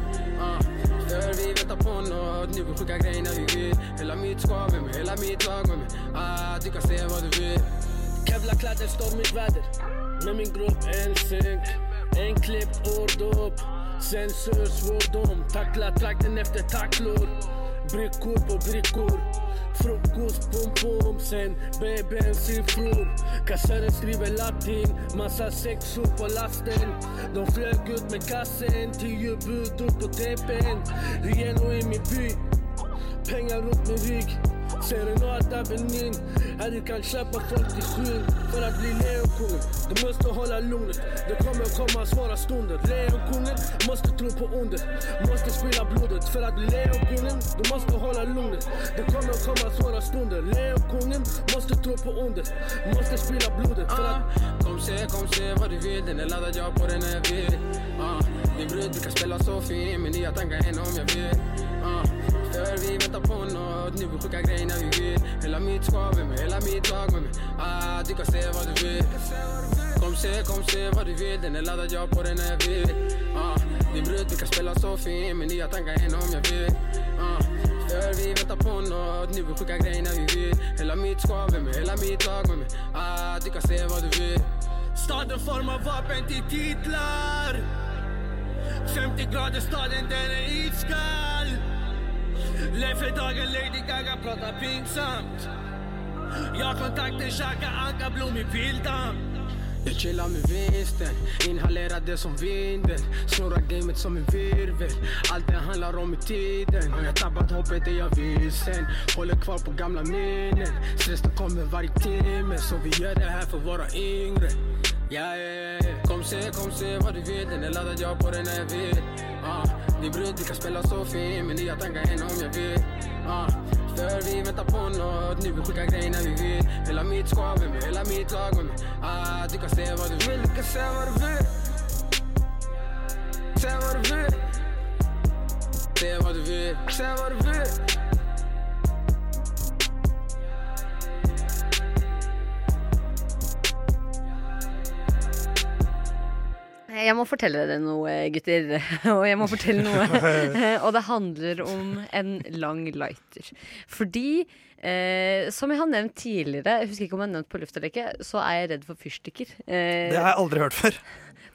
Ah. För vi väntar på nåt Nu vi skickar grejer vi vill Hela mitt skap med mig, hela mitt lag med mig. Ah, Du kan se vad du vill. Kevlarkläder, mitt väder. Med min grupp, en synk En klipp, ord upp Censur, svordom takla trakten efter tacklor. Brickor på brickor Frukost, pom-pom, Sen babyn siffror Kassören skriver latin Massa sexor på lasten. De flög ut med kassen Tio budord upp på tepen. Hyenor i min by? Pengar runt min rygg Ser en er Avenyn Här du kan köpa folk till skyn För att bli lejonkungen. Du måste hålla lugnet. Det kommer komma svåra stunder. Lejonkungen måste tro på under. Måste spilla blodet för att bli lejonkungen. Du måste hålla lugnet. Det kommer komma svåra stunder. Lejonkungen måste tro på under. Måste spilla blodet för att Kom se, kom se vad du vill. Den är laddad, jag på den när jag vill ah. Din brud, du kan spela så fin Min nya tankar än om jag vill. Ah. För vi venter på Nu vi skickar grejer när vi vil. Hele mitt skap med meg, hela mitt lag med meg. ah, Du kan se hva du vil. Kom se, kom se hva du vil. Den er lada, ja, på den er vill ah, vi brud, vi kan spela så fint, Med nya tanker enn om jeg vil. ah, För vi venter på Nu vi skickar grejer när vi vil. Hele mitt skap med meg, hela mitt lag med meg. ah, Du kan se hva du vil. Staden former vapen til titler. 50 grader staden, den er iskall Lev för dagen, Lady Gaga pratar pinsamt Jag kontaktar Chaka Anka, i pildamm jag chillar med vinsten, inhalerar det som vinden. Snurrar gamet som en virvel. Allt det handlar om i tiden. Har jag tappat hoppet är jag vilsen Håller kvar på gamla minnen. Stressen kommer varje timme Så vi gör det här för våra yngre. Yeah, ja, ja. Kom se, kom se hva du vil, Den er laddad, jag på den när jag vill ah. Din brud, vi kan spela så fin Men nya tankar än om jag vill ah. För vi väntar på nåt Nu vi skickar grejer när vi vill Hela mitt skap med mig, hela mitt lag med mig ah, Du kan se vad du vill, du kan se vad du vill Se vad du vill Se vad du vill, se vad du vill Jeg må fortelle dere noe, gutter. Og jeg må fortelle noe. Og det handler om en lang lighter. Fordi, eh, som jeg har nevnt tidligere, jeg husker ikke om jeg har nevnt på luft eller ikke, så er jeg redd for fyrstikker. Eh, Det har jeg aldri hørt før.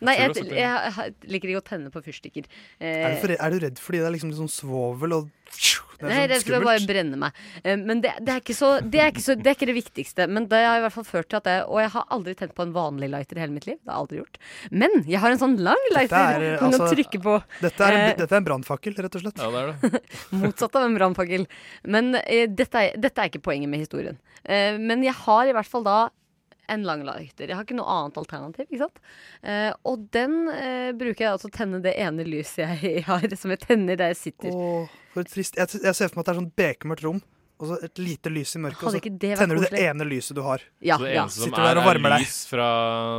Nei, jeg, jeg, jeg liker ikke å tenne på fyrstikker. Eh, Er du, for, er du redd fordi det er liksom sånn svovel og Det Nei, jeg er er redd sånn bare brenne meg. Eh, Men det, det, er ikke så, det, er ikke så, det er ikke det viktigste. Men det har i hvert fall ført til at jeg Og jeg har aldri tent på en vanlig lighter i hele mitt liv. Det har jeg aldri gjort. Men jeg har en sånn lang lighter er, du altså, kan trykke på. Dette er, Eh, dette er en brannfakkel, rett og slett. Ja, det er det. Motsatt av en brannfakkel. Men eh, dette, er, dette er ikke poenget med historien. Eh, men jeg har i hvert fall da en lang lighter. Jeg har ikke noe annet alternativ. ikke sant? Eh, og den eh, bruker jeg altså å tenne det ene lyset jeg har, som jeg tenner der jeg sitter. Åh, for et trist. Jeg, jeg ser for meg at det er sånn bekmørkt rom, og så et lite lys i mørket, og så det tenner du det ene lyset du har. Ja, så det ja. eneste som er, og er lys fra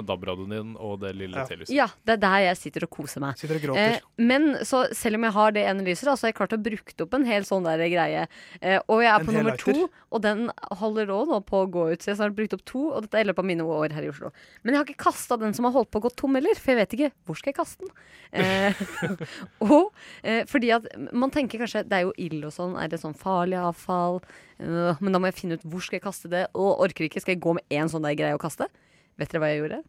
DAB-radioen din og det lille T-lyset. Ja, det er der jeg sitter og koser meg. Sitter og gråter. Eh, men så selv om jeg har det ene lyset, da, så har jeg klart å bruke opp en hel sånn der greie. Eh, og jeg er En på nummer lighter? to, og den holder òg nå på å gå ut. Så jeg har snart brukt opp to, og dette er i løpet av mine år her i Oslo. Men jeg har ikke kasta den som har holdt på å gå tom heller, for jeg vet ikke hvor skal jeg kaste den. Eh, og eh, fordi at man tenker kanskje det er jo ild og sånn, er det sånn farlig avfall? Øh, men da må jeg finne ut hvor skal jeg kaste det, og orker ikke. Skal jeg gå med én sånn der greie å kaste? Vet dere hva jeg gjorde?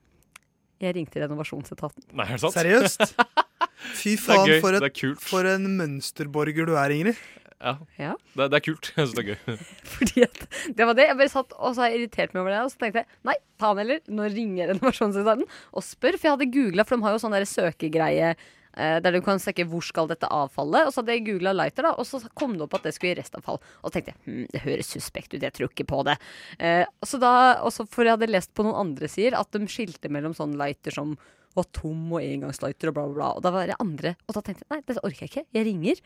Jeg ringte renovasjonsetaten. Nei, er det sant? Seriøst? Fy faen, gøy, for, et, for en mønsterborger du er, Ingrid. Ja. Ja. Det, det er kult. Jeg syns det er gøy. Fordi at det var det. Jeg bare satt og så har jeg irritert meg over det. Og så tenkte jeg nei, ta den heller. Nå ringer renovasjonsetaten og spør. For jeg hadde googla, for de har jo sånn der søkegreie der du kan søke hvor skal dette avfallet?' Og så hadde jeg googla lighter, da, og så kom det opp at det skulle gi restavfall. Og så tenkte jeg hm, det høres suspekt ut, jeg tror ikke på det. Eh, så da, også for jeg hadde lest på noen andre sider at de skilte mellom sånne lighter som var tom og engangslighter og bla, bla, bla. Og da var det andre. Og da tenkte jeg nei, dette orker jeg ikke. Jeg ringer.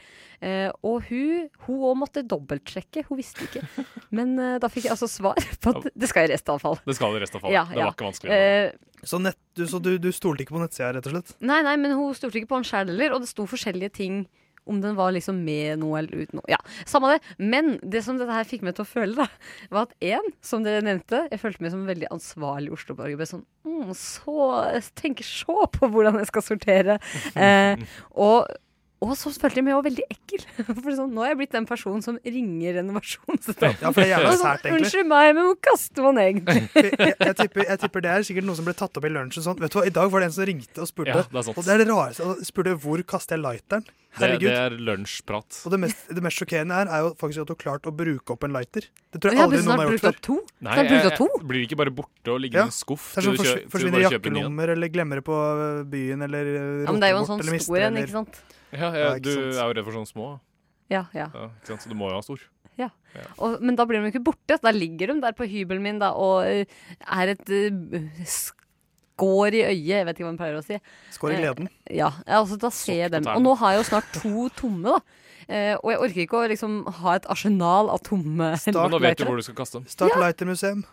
Eh, og hun hun òg måtte dobbeltsjekke. Hun visste ikke. Men eh, da fikk jeg altså svar på at det skal i restavfall. Det skal i restavfall. Ja, Det var ja. ikke vanskelig. Eh, Så, nett, du, så du, du stolte ikke på nettsida, rett og slett? Nei, nei, men hun stolte ikke på den sjæl heller, og det sto forskjellige ting om den var liksom med noe eller uten noe. Ja, samme det. Men det som dette her fikk meg til å føle, da, var at én, som dere nevnte, jeg følte meg som en veldig ansvarlig Oslo-borger. Sånn, mm, så tenker så på hvordan jeg skal sortere. Eh, og og så følte jeg meg også veldig ekkel. For sånn, Nå er jeg blitt den personen som ringer renovasjonsetaten. Ja, for det er jævla sånn, sært, egentlig. Unnskyld meg, men hvor kaster man egentlig? jeg, jeg, tipper, jeg tipper det er sikkert noe som ble tatt opp i lunsjen. Sånn. Vet du hva, I dag var det en som ringte og spurte. Ja, det og det er det rareste. Og spurte hvor kaster jeg lighteren. Herregud. det er lunsjprat. Og det mest, det mest sjokkerende her er jo faktisk at du har klart å bruke opp en lighter. Det tror jeg Jeg aldri noen har gjort før. Nei, jeg jeg, jeg blir ikke bare borte og ligger Ja. i en skuff. Det er sånn forsvinner i jakkelommer, eller glemmer det på byen, eller eh, Ja, men det er jo en sånn stor en, ikke sant? Ja, Ja, ja, du sant. er jo redd for sånne små. Ja, ja. ikke sant? Så du må jo ha stor. Ja. Og, men da blir de jo ikke borte. Da ligger de der på hybelen min da, og eh, er et uh, skår i øyet. Jeg vet ikke hva man pleier å si. Skår i gleden. Eh, ja, altså da ser jeg dem. Og nå har jeg jo snart to tomme, da. Eh, og jeg orker ikke å liksom ha et arsenal av tomme Men nå vet du hvor du skal kaste dem. Start Ja. Lightermuseum.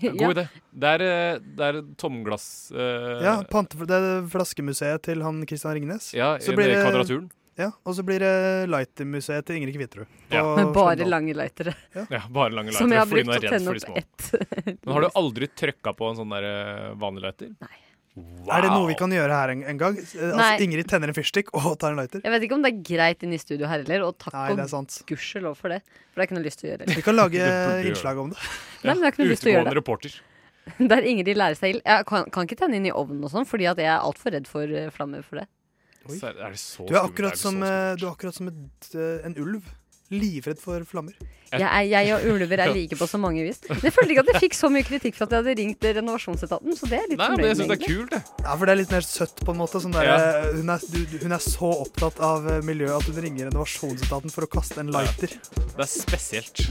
Ja. God idé. Det er, eh, det er tomglass uh, Ja, pante, det er flaskemuseet til han Christian Ringnes. Ja, Så blir det kvadraturen. Ja, og så blir det Lightermuseet til Ingrid Kvitterud. Ja. Med bare lange lightere. Ja, bare lange Som jeg har brukt å tenne opp små. ett. Men har du aldri trykka på en sånn der eh, vanlig lighter? Nei. Er det noe vi kan gjøre her en, en gang? Eh, Nei. Altså, Ingrid tenner en fyrstikk og tar en lighter. Jeg vet ikke om det er greit inne i studio her heller, og takk Nei, er og gudskjelov for det. For det har ikke noe lyst til å gjøre. Vi kan lage innslag om det. Nei, men det har ikke noe lyst til å gjøre det. reporter. Der Ingrid lærer seg ild. Jeg kan, kan ikke tenne inn i ovnen og sånn, fordi at jeg er altfor redd for eh, flammer for det. Så er er det så Du er akkurat det som, så eh, du er akkurat som et, en ulv. Livredd for flammer. Jeg, er, jeg og ulver er like på så mange vis. Men jeg følte ikke at jeg fikk så mye kritikk for at jeg hadde ringt renovasjonsetaten, så det er litt Nei, men jeg synes syns det er kult, det. Ja, for det er litt mer søtt på en måte. Sånn der, Ja. eh, hun, er, du, hun er så opptatt av eh, miljøet at hun ringer renovasjonsetaten for å kaste en lighter. Det er spesielt.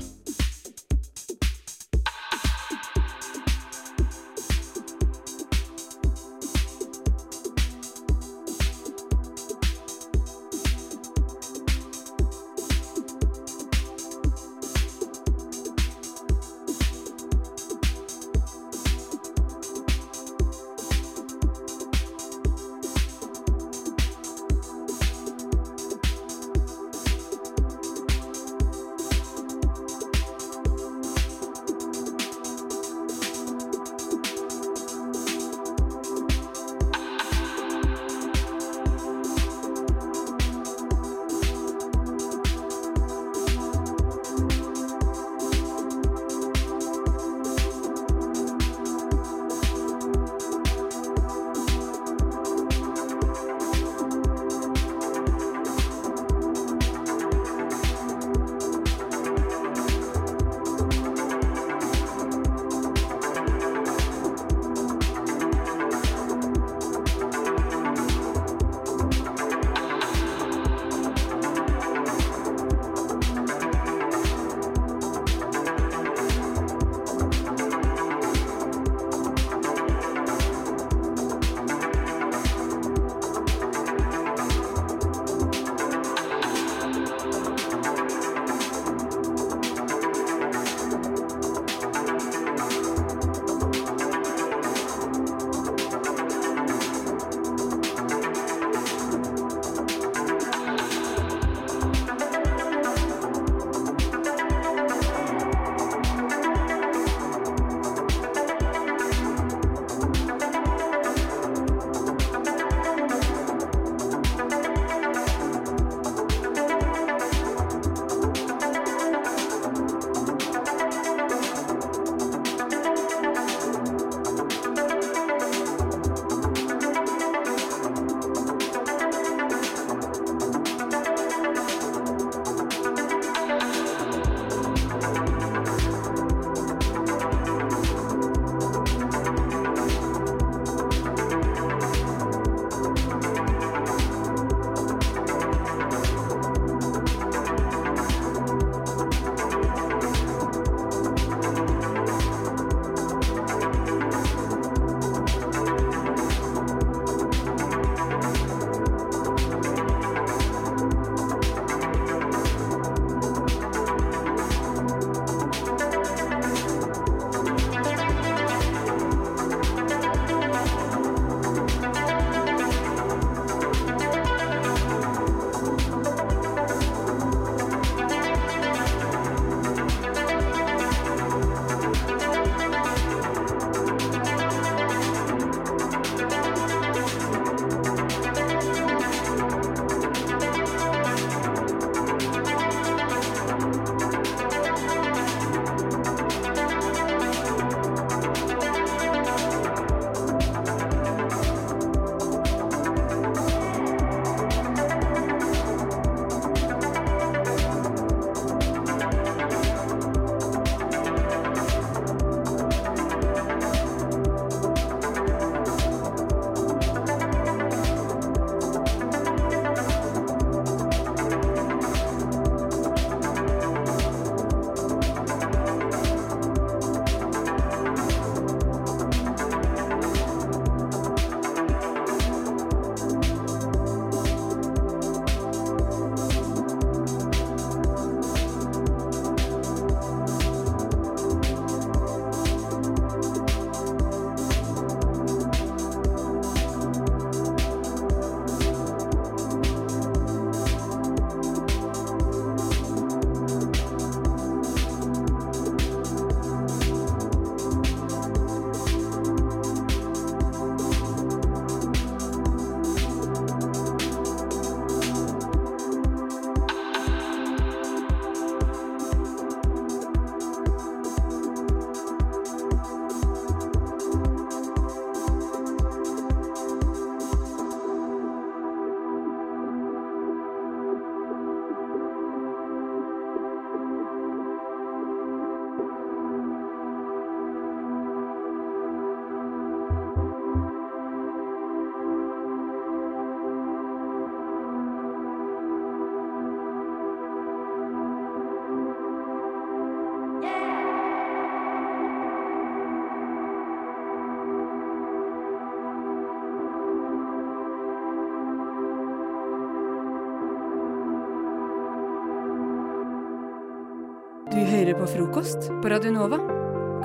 Du hører på frokost på Radio.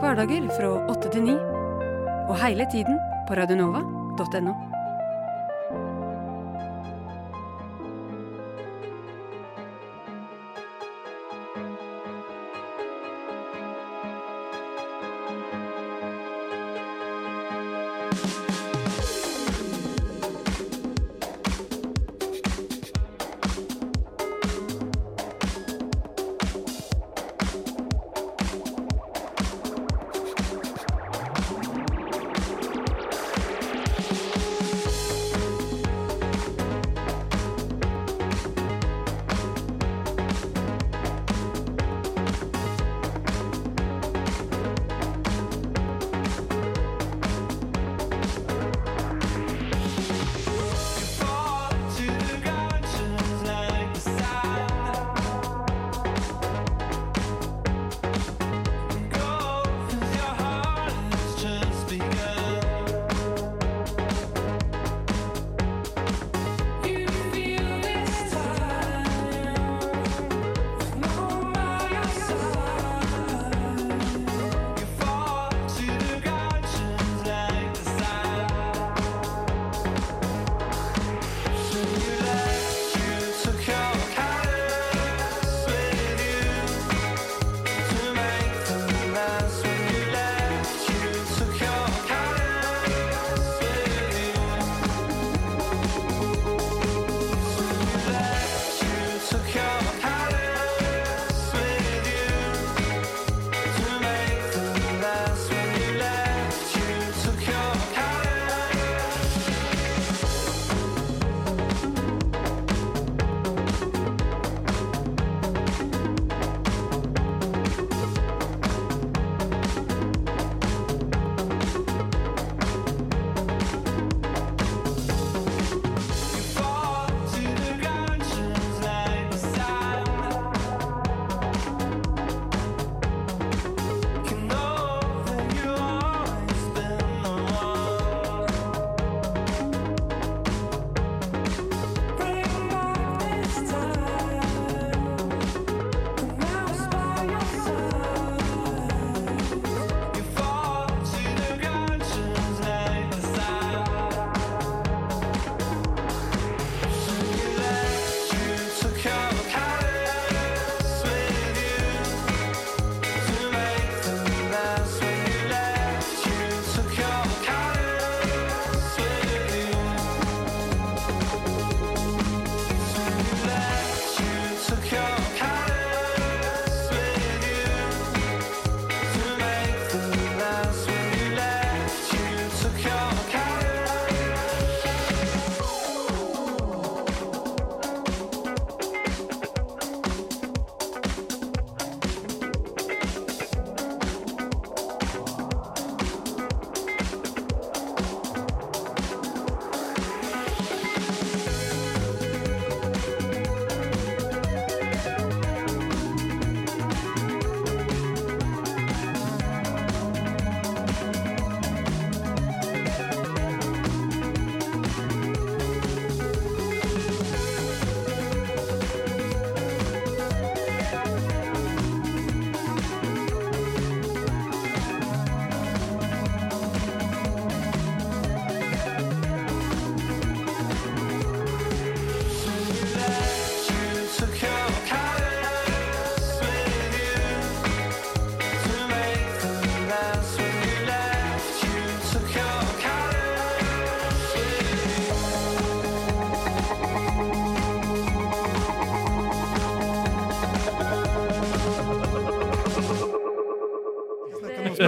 Hverdager fra åtte til ni. Og hele tiden på radionova.no.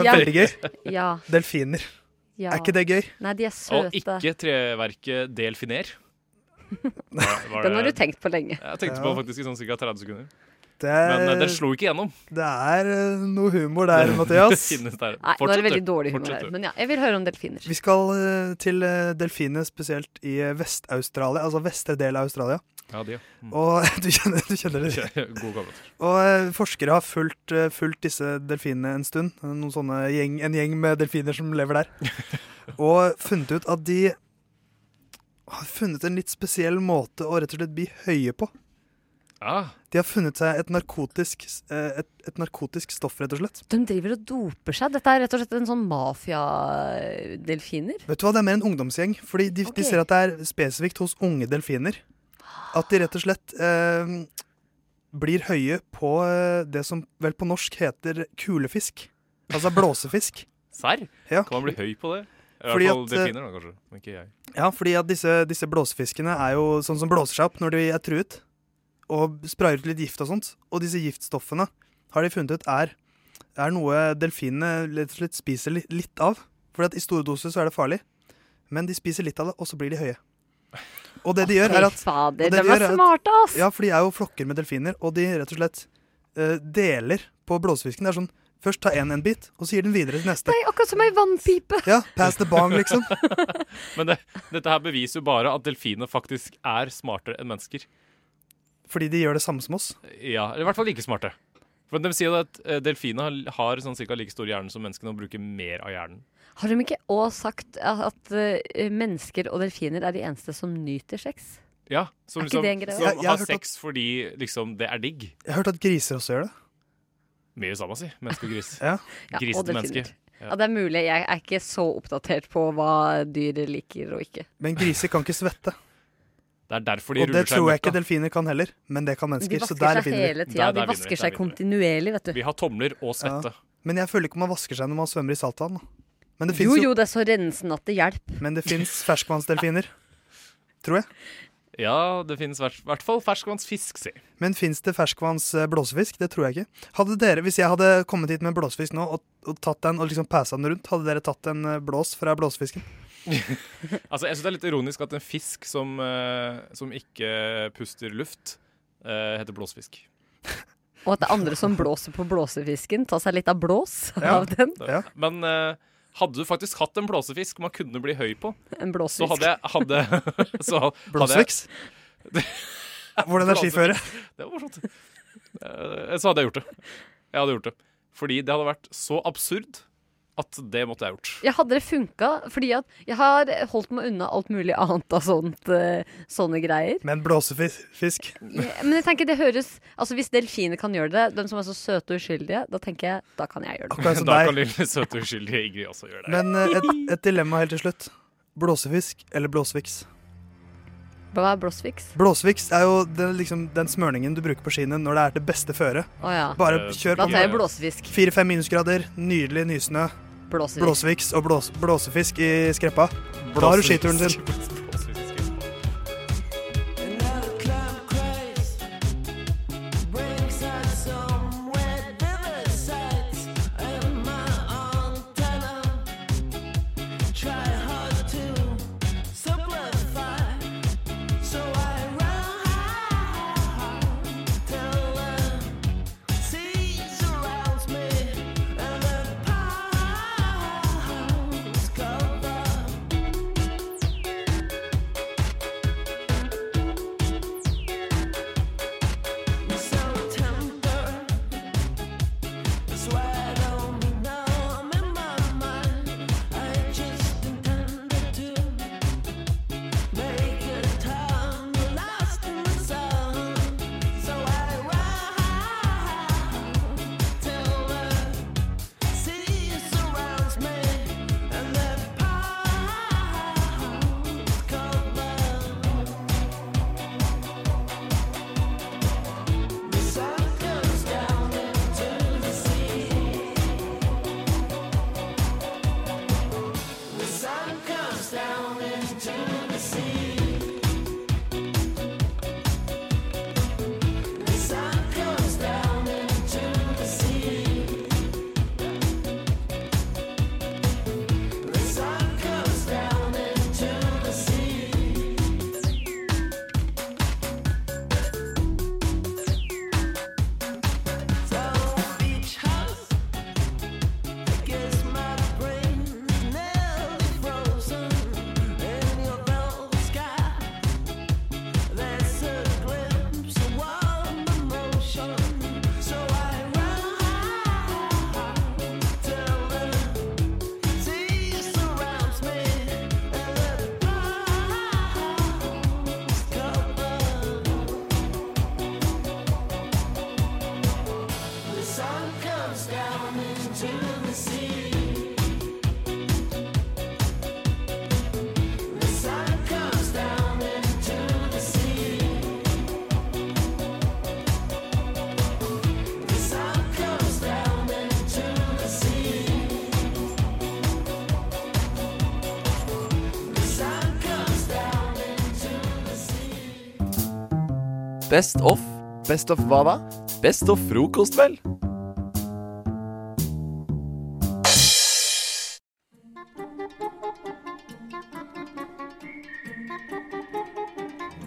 som er Ja. veldig gøy. Ja. Delfiner. Ja. Er ikke det gøy? Nei, de er søte. Og ikke treverket delfiner. Var- var Den har du tenkt på lenge. Jeg tenkte på faktisk i sånn ca. 30 sekunder. Det er, Men det den slo ikke gjennom. Det er eh, noe humor der, Mathias. Det der. Nei, nå er det veldig dårlig humor Fortsett, her. Men ja, jeg vil høre om delfiner. Vi skal eh, til eh, delfiner spesielt i Vest-Australia, altså vestre del av Australia. Ja, de, ja. Mm. Og du kjenner, du kjenner det? God gammel. Og eh, forskere har fulgt, eh, fulgt disse delfinene en stund. Noen sånne gjeng, en gjeng med delfiner som lever der. og funnet ut at de har funnet en litt spesiell måte å rett og slett bli høye på. Ah. De har funnet seg et narkotisk, eh, et, et narkotisk stoff, rett og slett. De driver og doper seg. Dette er rett og slett en sånn mafiadelfiner. Vet du hva, Det er mer en ungdomsgjeng. Fordi de, okay. de ser at det er spesifikt hos unge delfiner. At de rett og slett eh, blir høye på eh, det som vel på norsk heter kulefisk. Altså blåsefisk. Serr? Ja. Kan man bli høy på det? I Fordi hvert fall at, eh, delfiner, da, kanskje. Men ikke jeg. Ja, fordi at disse, disse blåsefiskene er jo sånn som blåser seg opp når de er truet. Og sprayer ut litt gift og sånt. Og disse giftstoffene har de funnet ut er, er noe delfinene rett og slett spiser li, litt av. Fordi at i store doser så er det farlig. Men de spiser litt av det, og så blir de høye. Og det de gjør, er at fader, de at- smarte, ass! Ja, for de er jo flokker med delfiner, og de rett og slett uh, deler på blåsefisken. Det er sånn Først ta én en bit, og så gir den videre til neste. Nei, akkurat som ei vannpipe. Ja, pass the bong, liksom. Men det, dette her beviser jo bare at delfiner faktisk er smartere enn mennesker. Fordi de gjør det samme som oss. Ja, eller i hvert fall like smarte. For De sier at eh, delfiner har- sånn cirka like stor hjerne som menneskene og bruker mer av hjernen. Har de ikke òg sagt at, at eh, mennesker og delfiner er de eneste som nyter sex? Ja, Som, liksom, som har har hørt at- sex fordi liksom, det er digg. Jeg har hørt at griser også gjør det. Mye samme, si. Menneske og gris. Ja. Gris til menneske. Ja. det er mulig. Jeg er ikke så oppdatert på hva dyr liker og ikke. Men griser kan ikke svette. Det er derfor de Og det ruller seg i tror jeg ikke delfiner kan heller, men det kan mennesker. De vasker der seg hele tida. De vasker seg kontinuerlig, vet du. Vi har tomler og svette. Ja. Men jeg føler ikke man vasker seg når man svømmer i saltvann. Men det Jo, jo, det er så rensende at det hjelper. Men det fins ferskvannsdelfiner. Tror jeg. Ja, det finnes i hvert fall ferskvannsfisk, si. Men fins det ferskvanns eh? Det tror jeg ikke. Hadde dere, Hvis jeg hadde kommet hit med blåsefisk nå og, og tatt den og liksom passa den rundt, hadde dere tatt en eh, blås fra blåsefisken? Altså, jeg syns det er litt ironisk at en fisk som, eh, som ikke puster luft, eh, heter blåsfisk. Og at det er andre som blåser på blåsefisken. Ta seg litt av blås Ja. av den. Ja. Men eh, hadde du faktisk hatt en blåsefisk man kunne bli høy på, En så blåsfisk. hadde jeg hadde, så hadde jeg- Blåsviks? Hvordan er skiføret? Det var morsomt. Eh, Så hadde jeg gjort det. Jeg hadde gjort det. Fordi det hadde vært så absurd at det måtte jeg gjort. Jeg hadde det funka? Fordi at jeg har holdt meg unna alt mulig annet av sånt, eh, sånne greier. Men blåsefisk? Ja, men jeg tenker det høres Altså Hvis delfiner kan gjøre det, de som er så søte og uskyldige, da tenker jeg da kan jeg gjøre det. Okay, Da kan lille søte og uskyldige Ingrid også gjøre det. Men eh, et, et dilemma helt til slutt. Blåsefisk eller blåsviks? Hva er blåsfiks? Blåsviks er jo den, liksom, den smørningen du bruker på skiene når det er til beste føre. Oh, ja. Bare kjør Da tar jeg blåsefisk. Fire-fem minusgrader, nydelig nysnø. Blåsefisk. Blåsviks og blås, blåsefisk i skreppa. Da har du skituren din. Best of. Best of hva da? Best of frokost, vel?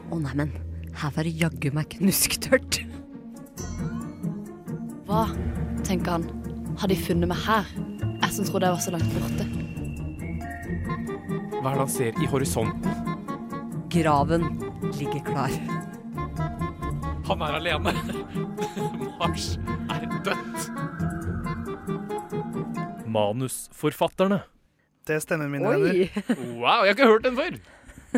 Å neimen, her var det jaggu meg knusktørt. Hva, tenker han, har de funnet meg her? Jeg som trodde jeg var så langt borte. Hva er det han ser i horisonten? Graven ligger klar. Han er alene. Mars er dødt. Manusforfatterne. Det stemmer, mine venner. Wow, jeg har ikke hørt den før.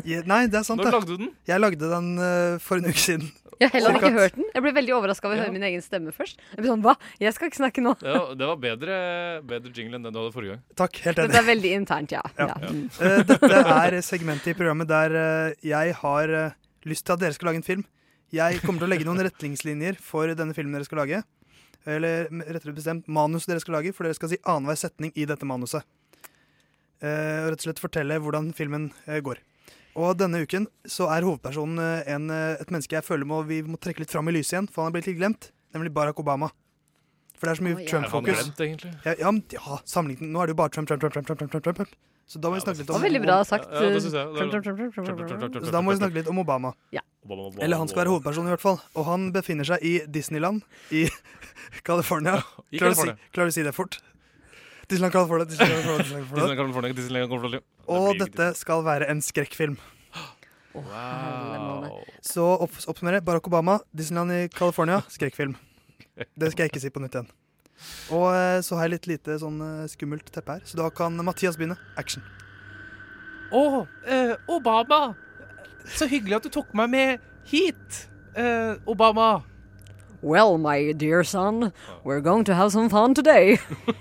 Ja, nei, det er sant. Når lagde du den? Jeg lagde den uh, for en uke siden. Jeg har heller ikke hørt den. Jeg ble veldig overraska over å høre min egen stemme først. Jeg ble sånn, hva? Jeg skal ikke snakke nå. Det var, det var bedre, bedre jingle enn den du hadde forrige gang. Takk, helt enig. Dette er veldig internt, ja. Ja. ja. Eh, dette er segmentet i programmet der uh, jeg har lyst til at dere skal lage en film. Jeg kommer til å legge noen retningslinjer for denne filmen dere skal lage. Eller rettere bestemt manus dere skal lage, for dere skal si annenhver setning i dette manuset. Eh, og rett og slett fortelle hvordan filmen eh, går. Og denne uken så er hovedpersonen eh, en, eh, et menneske jeg føler må, vi må trekke litt fram i lyset igjen, for han er blitt litt glemt. Nemlig Barack Obama. For det er så mye oh, ja. Trump-fokus. Er? Ja, ja, ja sammenlignet. Nå er det jo bare Trump, Trump, Trump, Trump, Trump, Trump, Trump, Trump. Så da må vi snakke litt om veldig bra sagt. Ja, det synes jeg. Så da må vi snakke litt om Obama. Ja. Eller han skal være hovedperson, i hvert fall. Og han befinner seg i Disneyland i California. Klarer du å si- å si det fort? Disneyland California. Disneyland California, Disneyland Disneyland California. California, Disneyland California. Og dette skal være en skrekkfilm. Wow. Så opp, oppsummere. Barack Obama, Disneyland i California, skrekkfilm. Det skal jeg ikke si på nytt igjen. Og eh, så har jeg litt lite sånn eh, skummelt teppe her, så da kan Mathias begynne. Action. Å, eh, Obama! Så hyggelig at du tok meg med hit, eh, Obama. Well, my dear son, we're going to have some fun today.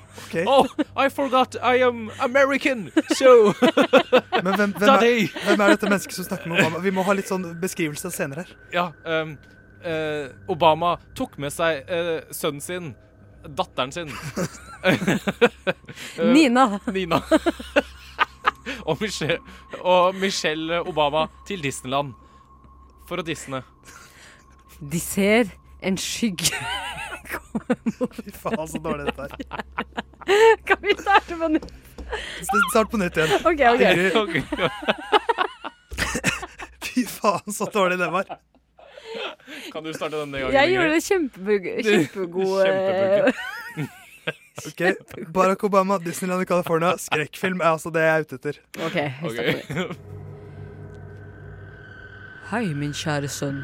Oh, I forgot I am American, so Men hvem, hvem, er, hvem er dette mennesket som snakker med Obama? Vi må ha litt sånn beskrivelse senere her. Ja, um, eh, Obama tok med seg eh, sønnen sin, datteren sin Nina. Nina. og, Michelle, og Michelle Obama til Disneyland for å disne. De ser en skygge Fy faen, så dårlig dette er. Kan vi starte på nytt? Start på nytt igjen. Ok, ok. Fy faen, så dårlig det var. Kan du starte denne gangen? Jeg gjorde det kjempegod eh, Ok, Barack Obama, Disneyland i California, skrekkfilm er altså det jeg er ute etter. Ok, vi starter. Hei, min kjære sønn.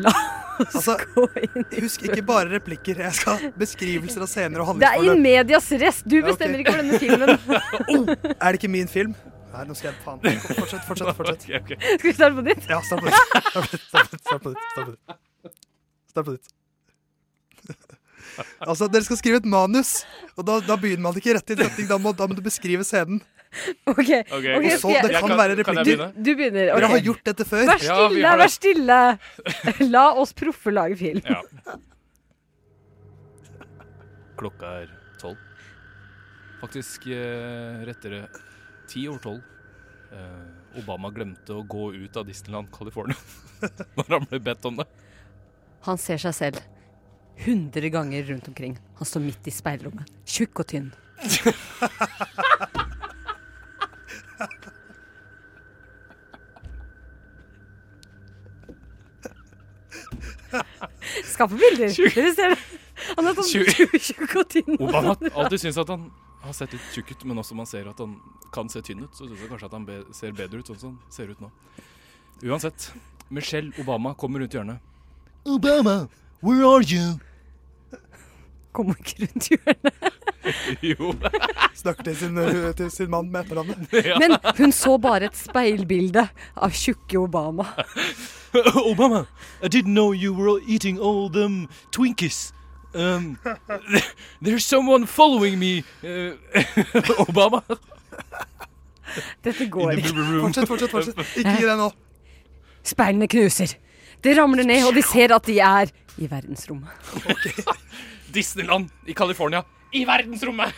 La oss Altså, gå inn Husk ikke bare replikker. Jeg skal ha beskrivelser av scener og Det er i medias rest. Du Ja, okay. bestemmer ikke for denne filmen. Er det ikke min film? Nei, nå skal jeg faen Fortsett, fortsett. fortsett. okay, okay. Skal vi starte på nytt? Ja, start på nytt. Start på nytt. Start på nytt. Start på nytt. Altså, Dere skal skrive et manus, og da, da begynner man ikke rett i retning. Da må, da må du beskrive scenen. Ok, Ok, ok, og så, Det kan kan- være kan replikker. begynne? Du begynner, Dere har gjort dette før. Vær stille, vær stille! La oss proffe lage film. Ja. Klokka er tolv. Faktisk eh, rettere ti over tolv. Eh, Obama glemte å gå ut av Disneyland California når han ble bedt om det. Han ser seg selv hundre ganger rundt omkring. Han står midt i speilrommet, tjukk og tynn. Skape bilder. Dere ser det. Han er sånn tjukk og tynn. Obama har alltid syntes at han har sett litt tjukk ut, men også man ser at han kan se tynn ut, så syns jeg kanskje at han be ser bedre ut sånn som han ser ut nå. Uansett, Michelle Obama kommer rundt hjørnet. Obama, where are you? Kommer ikke rundt hjørnet. jo. Snakker til sin, til sin mann med etternavnet. Men hun så bare et speilbilde av tjukke Obama. Obama, I didn't know you were eating all them Twinkies. Um, there's someone following me, uh, Obama. Dette går ikke. Fortsett, fortsett, fortsett. Ikke gi deg nå. Speilene knuser. Det ramler ned, og de ser at de er i verdensrommet. Okay. Disneyland i California. I verdensrommet!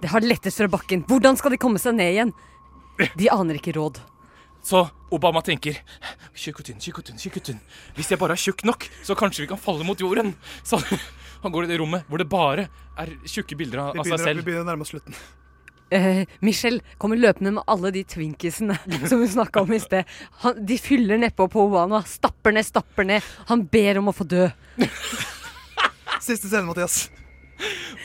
Det har lettest fra bakken. Hvordan skal de komme seg ned igjen? De aner ikke råd. Så Obama tenker tjukk og tynn, tjukk og tynn, tjukk og tynn. Hvis jeg bare er tjukk nok, så kanskje vi kan falle mot jorden. Så han går i det rommet hvor det bare er tjukke bilder av, begynner, seg selv. Vi begynner å nærme oss slutten. Eh, Michelle kommer løpende med alle de twinkisene som hun snakka om i sted. Han, de fyller nedpå på Obama. Stapper ned, stapper ned. Han ber om å få dø. Siste scene, Mathias.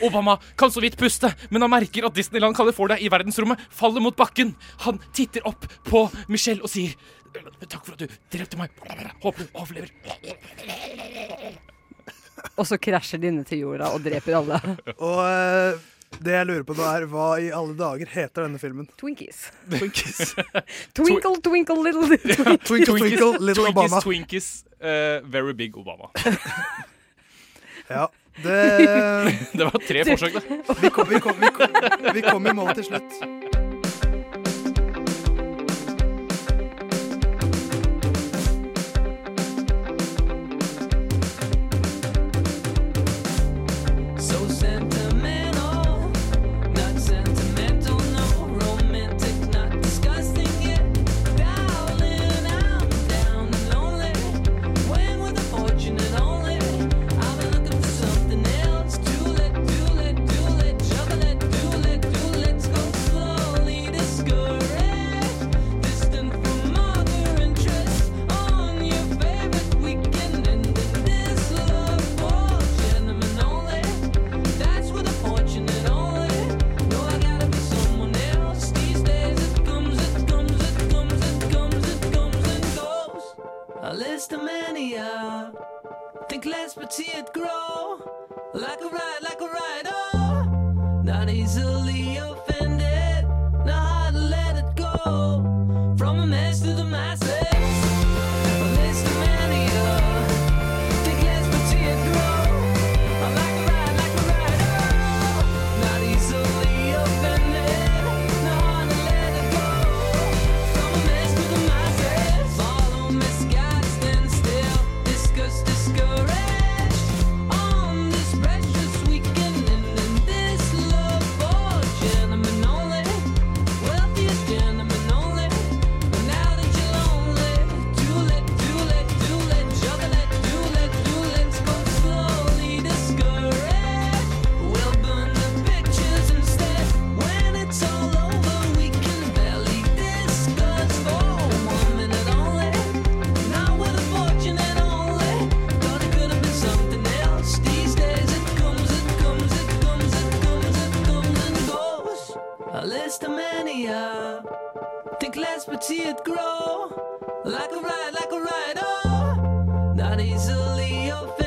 Obama kan så vidt puste, men han merker at Disneyland California i verdensrommet faller mot bakken. Han titter opp på Michelle og sier Takk for at du drepte meg. Håper du overlever. og så krasjer de dine til jorda og dreper alle. og eh, det jeg lurer på nå er, hva i alle dager heter denne filmen? Twinkies. Twinkies. twinkle, twinkle, little twinkle, twinkle, twinkle little Obama. Twinkies, uh, very big Obama. ja. Det Det var tre forsøk, da. Vi kom, vi kom, vi kom, vi kom i mål til slutt. Listomania. Think less but see it grow. Like a ride, like a ride, oh. Not easily offended.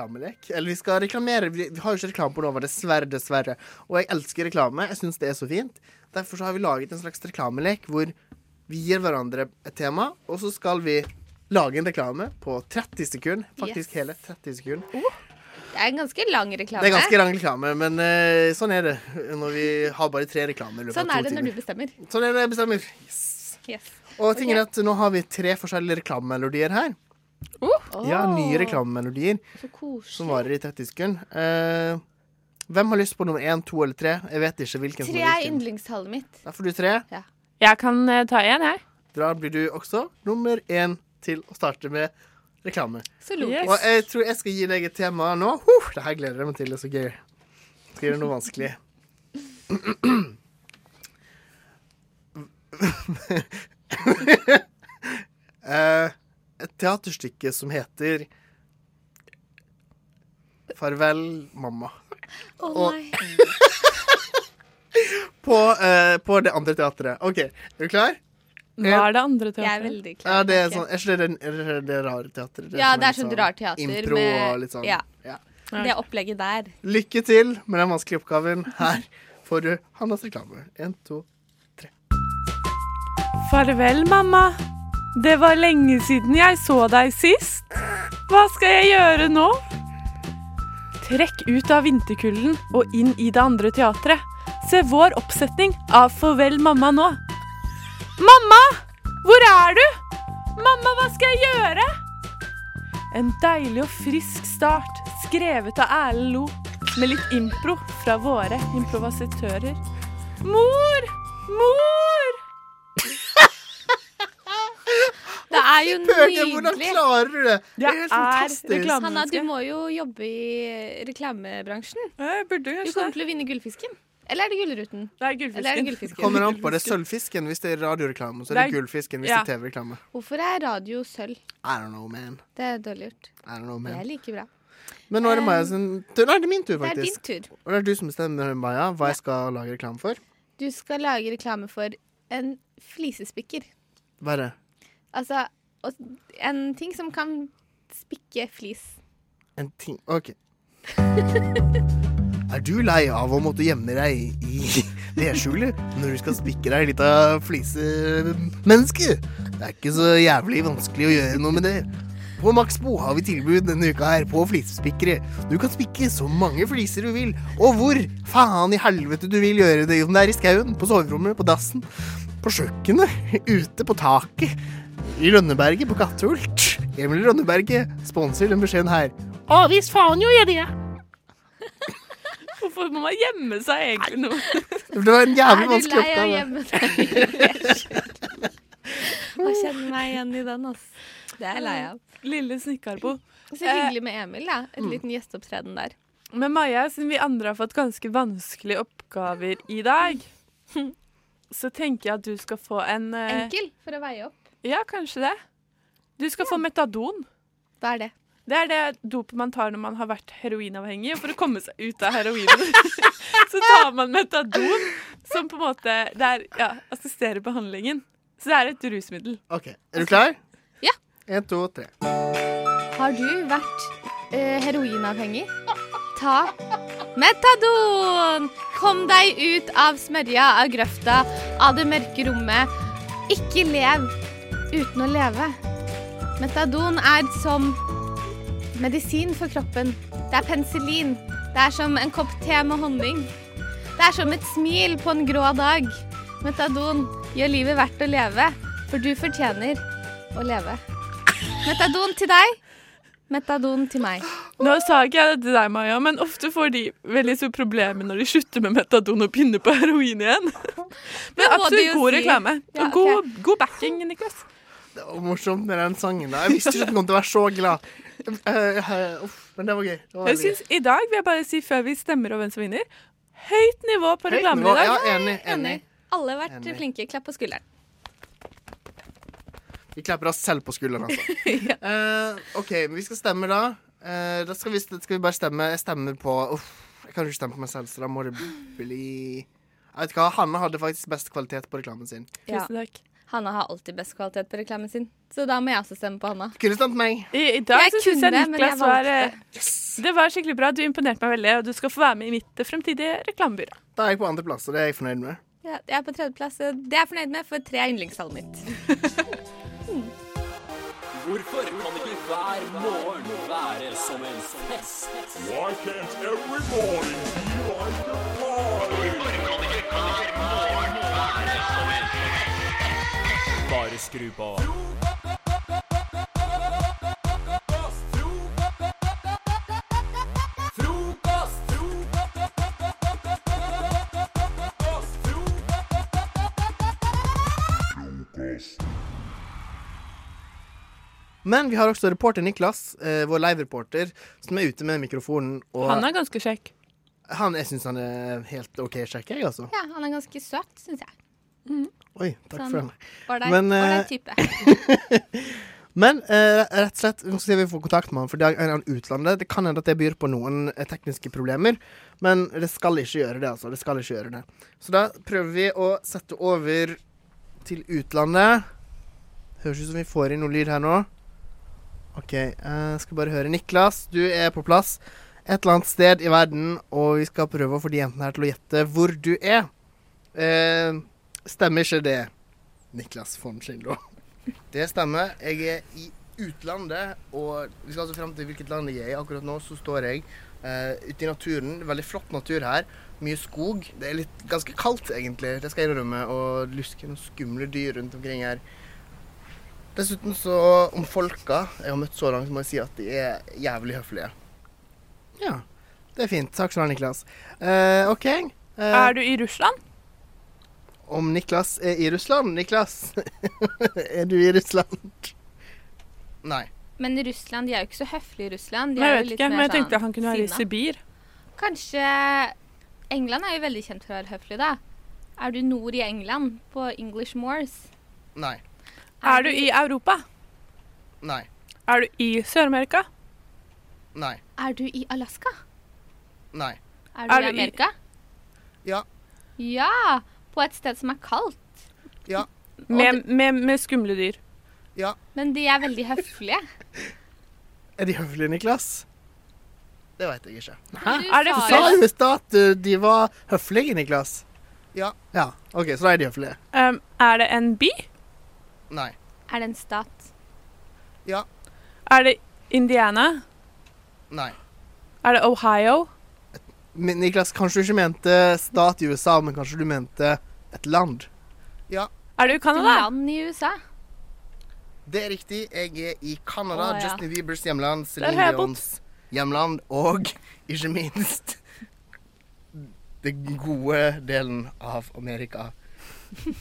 reklamelek. Eller vi skal reklamere. Vi har jo ikke reklame på Nova, dessverre, dessverre. Og jeg elsker reklame. Jeg syns det er så fint. Derfor så har vi laget en slags reklamelek hvor vi gir hverandre et tema, og så skal vi lage en reklame på 30 sekunder. Faktisk yes. hele 30 sekunder. Oh, det er en ganske lang reklame. Det er ganske lang reklame, Men uh, sånn er det når vi har bare tre reklamer. Sånn er det når du bestemmer. Sånn er det når jeg bestemmer. Yes. yes. Og okay. er at nå har vi tre forskjellige reklamemelodier her. Ja, nye reklamemelodier som varer i 30 sekunder. Eh, hvem har lyst på nummer én, to eller tre? Jeg vet ikke hvilken som Tre er yndlingstallet mitt. Da får du tre. Jeg kan eh, ta én, jeg. Da blir du også nummer én til å starte med reklame. Så logisk. Og jeg tror jeg skal gi deg et tema nå. Huh, det her gleder jeg meg til. Det er så gøy. Skal gjøre noe vanskelig. Eh, et teaterstykke som heter Farvel, mamma. Å Og- nei. På, eh, på det andre teatret. OK, er du klar? Hva er det andre Jeg er veldig klar. Ja, det er sånn, er ikke det det, er det, rare teatret? Ja, det er litt sånn rart teater Impro med- og litt sånn. ja. ja. Det opplegget der. Lykke til med den vanskelige oppgaven. Her får du Hannas reklame. Én, to Farvel, mamma. Det var lenge siden jeg så deg sist. Hva skal jeg gjøre nå? Trekk ut av vinterkulden og inn i det andre teatret. Se vår oppsetning av Farvel, mamma nå. Mamma! Hvor er du? Mamma, hva skal jeg gjøre? En deilig og frisk start, skrevet av Erlend Lo, med litt impro fra våre improvisatører. Mor! Mor! Det er jo nydelig. hvordan klarer du det? Det er helt er fantastisk. Hanna, du må jo jobbe i reklamebransjen. Jeg burde Du kommer til å vinne Gullfisken. Eller er det Gullruten? Det er gullfisken. Eller er det gullfisken? Kommer an på. Det er sølvfisken hvis det er radioreklame, så er det Det er- gullfisken hvis ja. det er TV-reklame. Hvorfor er radio sølv? I don't know, man. Det er dårlig gjort. I don't know, man. Det er like bra. Men nå er det Maja sin tur. Nei, det er min tur, Det er din tur. Og det er du som bestemmer, Maja, hva jeg skal lage reklame for. Du skal lage reklame for en flisespikker. Hva er det? Altså en ting som kan spikke flis. En ting OK. Er du lei av å måtte gjemme deg i vedskjulet når du skal spikke deg litt av flisemenneske? Det er ikke så jævlig vanskelig å gjøre noe med det. På Maxbo har vi tilbud denne uka her på flisespikkere. Du kan spikke så mange fliser du vil, og hvor faen i helvete du vil gjøre det. Om det er i skauen, på soverommet, på dassen, på kjøkkenet, ute på taket, Rønneberget, på Kattult. Emil Rønneberget sponser den beskjeden her. Å, visst faen gjør jeg det! Hvorfor må man gjemme seg egentlig nå? Det var en jævlig vanskelig oppgave. Er du lei av å gjemme deg? Jeg kjenner meg igjen i den, ass. Det er jeg lei av. Lille snikkarbo. Så hyggelig med Emil, da. En Mm. liten gjesteopptreden der. Men Maja, siden vi andre har fått ganske vanskelige oppgaver i dag, så tenker jeg at du skal få en uh, Enkel for å veie opp. Ja, kanskje det. Du skal få metadon. Hva er det? Det er det dopet man tar når man har vært heroinavhengig. For å komme seg ut av heroinen, så tar man metadon, som på en måte det er, ja, assisterer behandlingen. Så det er et rusmiddel. OK, er du klar? Ja. En, to, tre. Har du vært uh, heroinavhengig? Ta Metadon! Kom deg ut av smørja, av grøfta, av det mørke rommet. Ikke lev uten å leve. Metadon er som medisin for kroppen. Det er penicillin. Det er som en kopp te med honning. Det er som et smil på en grå dag. Metadon gjør livet verdt å leve, for du fortjener å leve. Metadon til deg. Metadon til meg. Nå sa ikke jeg det til deg, Maja, men ofte får de veldig store problemer når de slutter med metadon og begynner på heroin igjen. Men absolutt god reklame. Og god, god backing, Niklas. Det var morsomt med den sangen. da Jeg visste ikke at den kom til å være så glad. Eh, eh, uff, men det var gøy. Det var Jeg synes, gøy. I dag vil jeg bare si før vi stemmer over hvem som vinner, høyt nivå på reklamen i dag. ja, enig, enig. Alle har vært Enig. flinke. Klapp på skulderen. Vi klapper oss selv på skulderen, altså. Eh, OK, men vi skal stemme, da. Uh, da skal vi, skal vi bare stemme. Jeg stemmer på Uff, jeg kan jo ikke stemme på meg selv, så da må det bli Jeg vet hva, Hanne hadde faktisk best kvalitet på reklamen sin. Ja. Hanna har alltid best kvalitet på reklamen sin, så da må jeg også stemme på Hanna. Kunne stemt meg. I, i dag Jeg så syns kunne, jeg men Niklas jeg var valgte. eh, Det var skikkelig bra. Du imponerte meg veldig, og du skal få være med i mitt fremtidige reklamebyrå. Da er jeg på andreplass, og det er jeg fornøyd med. Ja, jeg er på tredjeplass. og Det er jeg fornøyd med, for tre er yndlingstallet mitt. Hvorfor kan ikke hver morgen være som en fest? Why can't every morning be like a party? Hvorfor kan ikke hver skru på. Men vi har også reporter Niklas, eh, vår live-reporter, som er ute med mikrofonen. Og Han er ganske kjekk. Han, jeg syns han er helt OK kjekk, jeg, altså. Ja, han er ganske søt, syns jeg. Oi, takk Sånn, for den. ålreit- Men, eh, type. Men eh, rett og slett, nå skal vi få kontakt med han, for det er han utlandet. Det kan hende at det byr på noen eh, tekniske problemer, men det skal ikke gjøre det, altså. Det skal ikke gjøre det. Så da prøver vi å sette over til utlandet. Høres ut som vi får inn noe lyd her nå. OK, jeg skal bare høre. Niklas, du er på plass et eller annet sted i verden, og vi skal prøve å få de jentene her til å gjette hvor du er. Eh, stemmer ikke det, Niklas von Schindler? Det stemmer. Jeg er i utlandet, og vi skal altså frem til hvilket land jeg er i. Akkurat nå så står jeg uh, ute i naturen. Veldig flott natur her. Mye skog. Det er litt ganske kaldt, egentlig. Det skal jeg innrømme. Og lusker noen skumle dyr rundt omkring her. Dessuten så, om folka jeg har møtt så langt, må jeg si at de er jævlig høflige. Ja, det er fint. Takk skal du ha, Niklas. Uh, OK. Uh, Er du i Russland? Om Niklas er i Russland? Niklas, er du i Russland? Nei. Men i Russland, de er jo ikke så høflige i Russland. De Nei, jeg vet ikke, men jeg sånn tenkte han kunne være i. Sibir. Kanskje England er jo veldig kjent for å være høflig, da. Er du nord i England, på English Moors? Nei. Er du i Europa? Nei. Er du i Sør-Amerika? Nei. Er du i Alaska? Nei. Er du Er i du i- Amerika? Ja. Ja! På et sted som er kaldt. Ja. Med, med, med skumle dyr. Ja. Men de er veldig høflige. Er de høflige, Niklas? Det veit jeg ikke. Hæ? Er det Du sa jo i stad at uh, de var høflige, Niklas. Ja. ja. OK, så da er de høflige. Um, er det en by? Nei. Er det en stat? Ja. Er det Indiana? Nei. Er det Ohio? Men Niklas, kanskje du ikke mente stat i USA, men kanskje du mente et land? Ja. Er du i Et Canada? land i USA? Det er riktig. Jeg er i Canada, Oh, ja. Justin Biebers hjemland, Celine Dions hjemland, og ikke minst den gode delen av Amerika.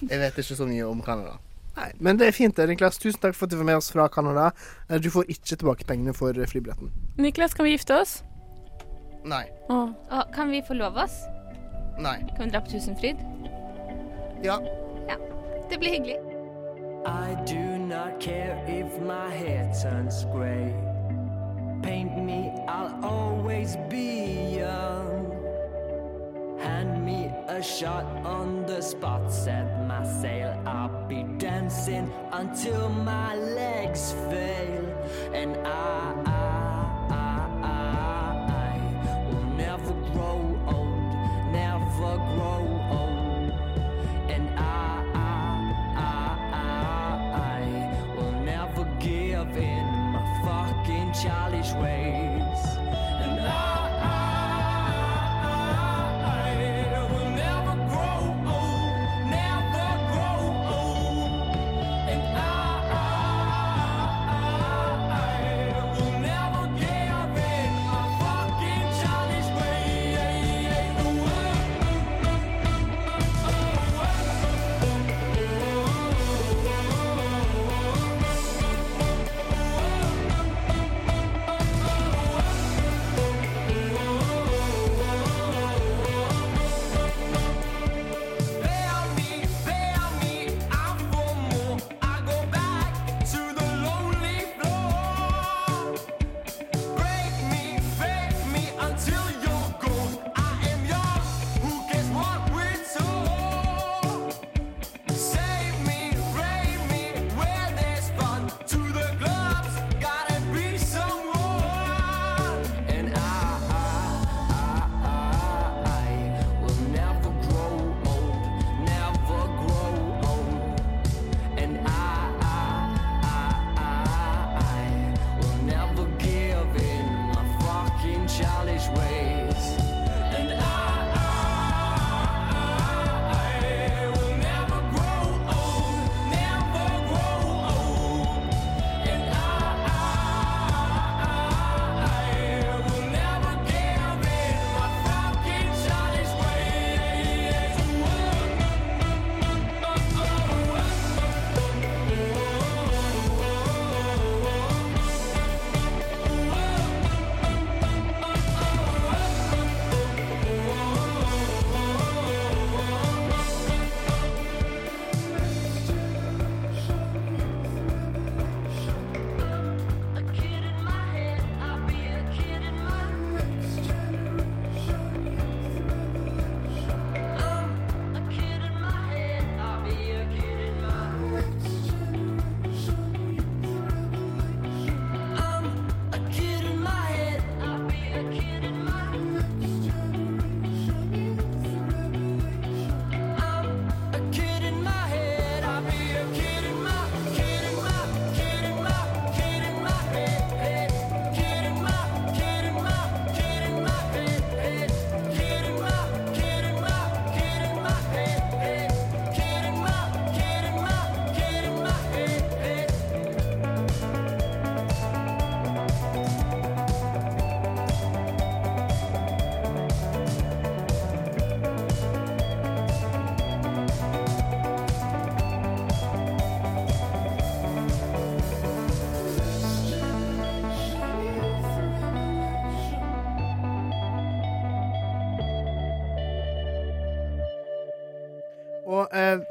Jeg vet ikke så mye om Canada. Nei, Men det er fint, det, Niklas. Tusen takk for at du var med oss fra Canada. Eh, Du får ikke tilbake pengene for flybilletten. Niklas, kan vi gifte oss? Nei. Åh. Og kan vi forlove oss? Nei. Kan vi dra på Tusenfryd? Ja. Ja. Det blir hyggelig. I do not care if my hair turns gray. Paint me, I'll always be young. Hand me a shot on the spot, set my sail. I'll be dancing until my legs fail. And I, I,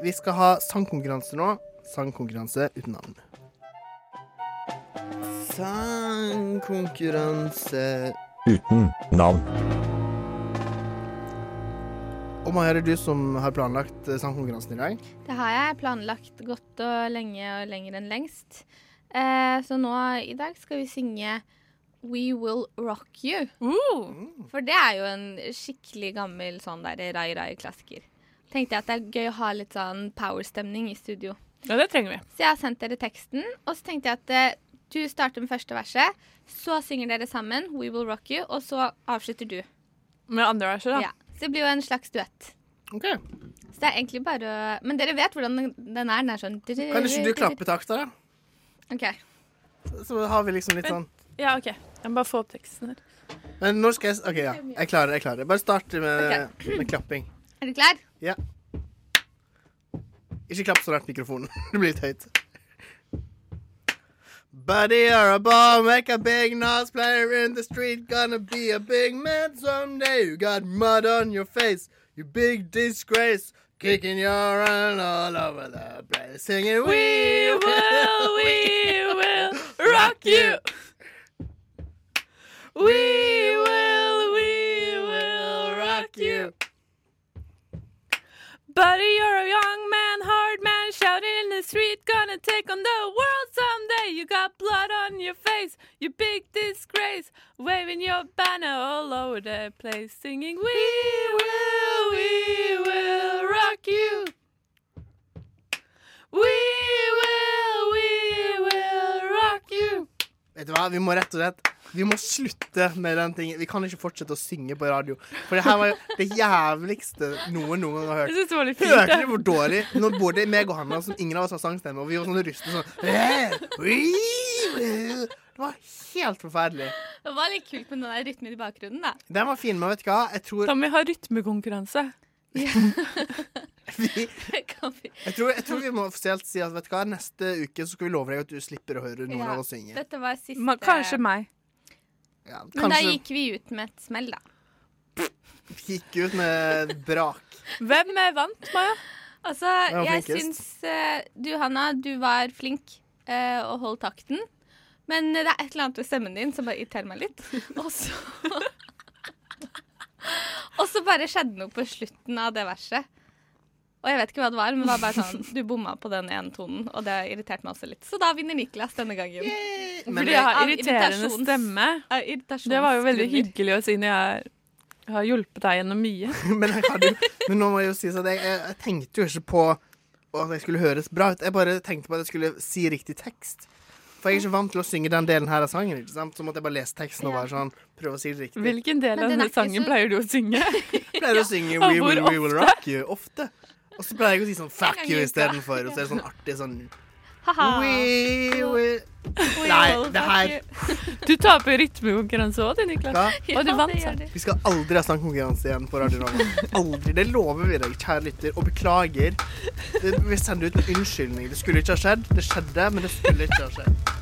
vi skal ha sangkonkurranse nå. Sangkonkurranse uten navn. Sangkonkurranse Uten navn. Og Maja, er det du som har planlagt eh, sangkonkurransen i dag? Det har jeg planlagt godt og lenge og lenger enn lengst. Eh, så nå i dag skal vi synge We Will Rock You. For det er jo en skikkelig gammel sånn der rai-rai-klassiker. Tenkte jeg at det er gøy å ha litt sånn powerstemning i studio. Ja, det trenger vi. Så jeg har sendt dere teksten, og så tenkte jeg at eh, du starter med første verset, så synger dere sammen We Will Rock You, og så avslutter du. Med andre verset, da? Ja. Så det blir jo en slags duett. Ok. Så det er egentlig bare å Men dere vet hvordan den, den er? Den er sånn Kan ikke du klappe takta, da? OK. Så har vi liksom litt sånn Ja, OK. Jeg må bare få opp teksten her. Men når skal jeg s- OK, ja. Jeg klarer det. jeg klarer det. Bare start med, med klapping. Er du klar? Ja. Ikke klapp så nært mikrofonen. Det blir litt høyt. Buddy, you're a ball, make a big noise, player in the street, gonna be a big man someday. You got mud on your face, you big disgrace, kicking your run all over the place, singing, We will, we will rock you. We will, Buddy, you're a young man, hard man, shouting in the street, gonna take on the world someday. You got blood on your face, you big disgrace, waving your banner all over the place, singing, We will, we will rock you. We will, we. Vet du hva, vi må rett og slett Vi må slutte med den tingen. Vi kan ikke fortsette å synge på radio. For det her var jo det jævligste noen noen gang har hørt. Jeg synes det var litt fint, Hørte du hvor dårlig Når både meg og Hanna, som ingen av oss har sangstemme, og vi var sånn ryste sånn «Eh, Det var helt forferdelig. Det var litt kult med den der rytmen i bakgrunnen, da. Den var fin, men vet du hva? Jeg tror, Kan vi ha rytmekonkurranse? Jeg tror, jeg tror vi må offisielt si at vet du hva, neste uke så skal vi love deg at du slipper å høre noen Ja, av oss synge. Dette var siste Ma- Kanskje meg. Ja, Men da gikk vi ut med et smell, da. gikk ut med brak. Hvem vant, Maja? Altså, jeg syns eh, du, Hanna, du var flink eh, og holdt takten. Men det er et eller annet ved stemmen din som bare irriterer meg litt. Og så Og så bare skjedde noe på slutten av det verset. Og jeg vet ikke hva det var, men det var bare sånn Du bomma på den ene tonen, og det irriterte meg også litt. Så da vinner Niklas denne gangen. Fordi jeg har irriterende stemme. Det var jo veldig hyggelig å si når jeg har hjulpet deg gjennom mye. men, jeg hadde, men nå må jeg jo si at jeg, jeg, jeg tenkte jo ikke på at jeg skulle høres bra ut. Jeg bare tenkte på at jeg skulle si riktig tekst. For jeg er ikke vant til å synge den delen her av sangen. ikke sant? Så måtte jeg bare lese teksten og bare sånn, prøve å si det riktig. Hvilken del av denne sangen så- pleier du å synge? Jeg pleier å synge We Will, we will? Rock You ofte. Og så pleier jeg å si sånn Fuck you istedenfor. Og så er det sånn artig sånn Ha-ha. We will Nei, det her Du taper rytmekonkurranse òg, du, Niklas. Ja. Og du vant, det sa. Vi skal aldri ha sånn konkurranse igjen på Radio Nova. Aldri. Det lover vi deg, kjære lytter. Og beklager. Det, vi sender ut en unnskyldning. Det skulle ikke ha skjedd. Det skjedde, men det skulle ikke ha skjedd.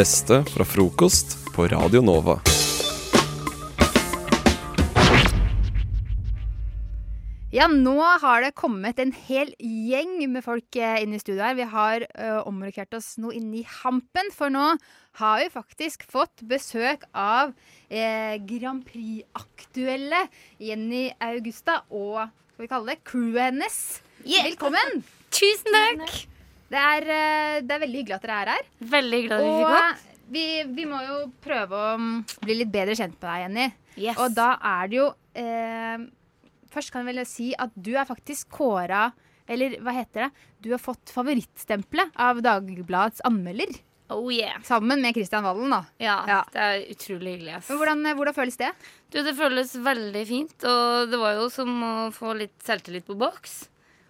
Beste fra frokost på Radio Nova. Ja, nå har det kommet en hel gjeng med folk eh, inn i studio her. Vi har uh, omrokert oss nå inn i hampen, for nå har vi faktisk fått besøk av eh, Grand Prix-aktuelle Jenny Augusta og skal vi kalle det crewet hennes. Velkommen! Tusen takk! Det er, eh, det er veldig hyggelig at dere er her. Veldig hyggelig at dere fikk eh, Og vi, vi må jo prøve å mm, bli litt bedre kjent med deg, Jenny. Og da er det jo eh, Først kan jeg vel si at du er faktisk kåra Eller hva heter det? Du har fått favorittstempelet av Dagbladets anmelder. Oh yeah. Sammen med Kristian Wallen, da. Ja, det er utrolig hyggelig. Ass. Men hvordan, hvordan føles det? Du, det føles veldig fint, og det var jo som å få litt selvtillit på boks.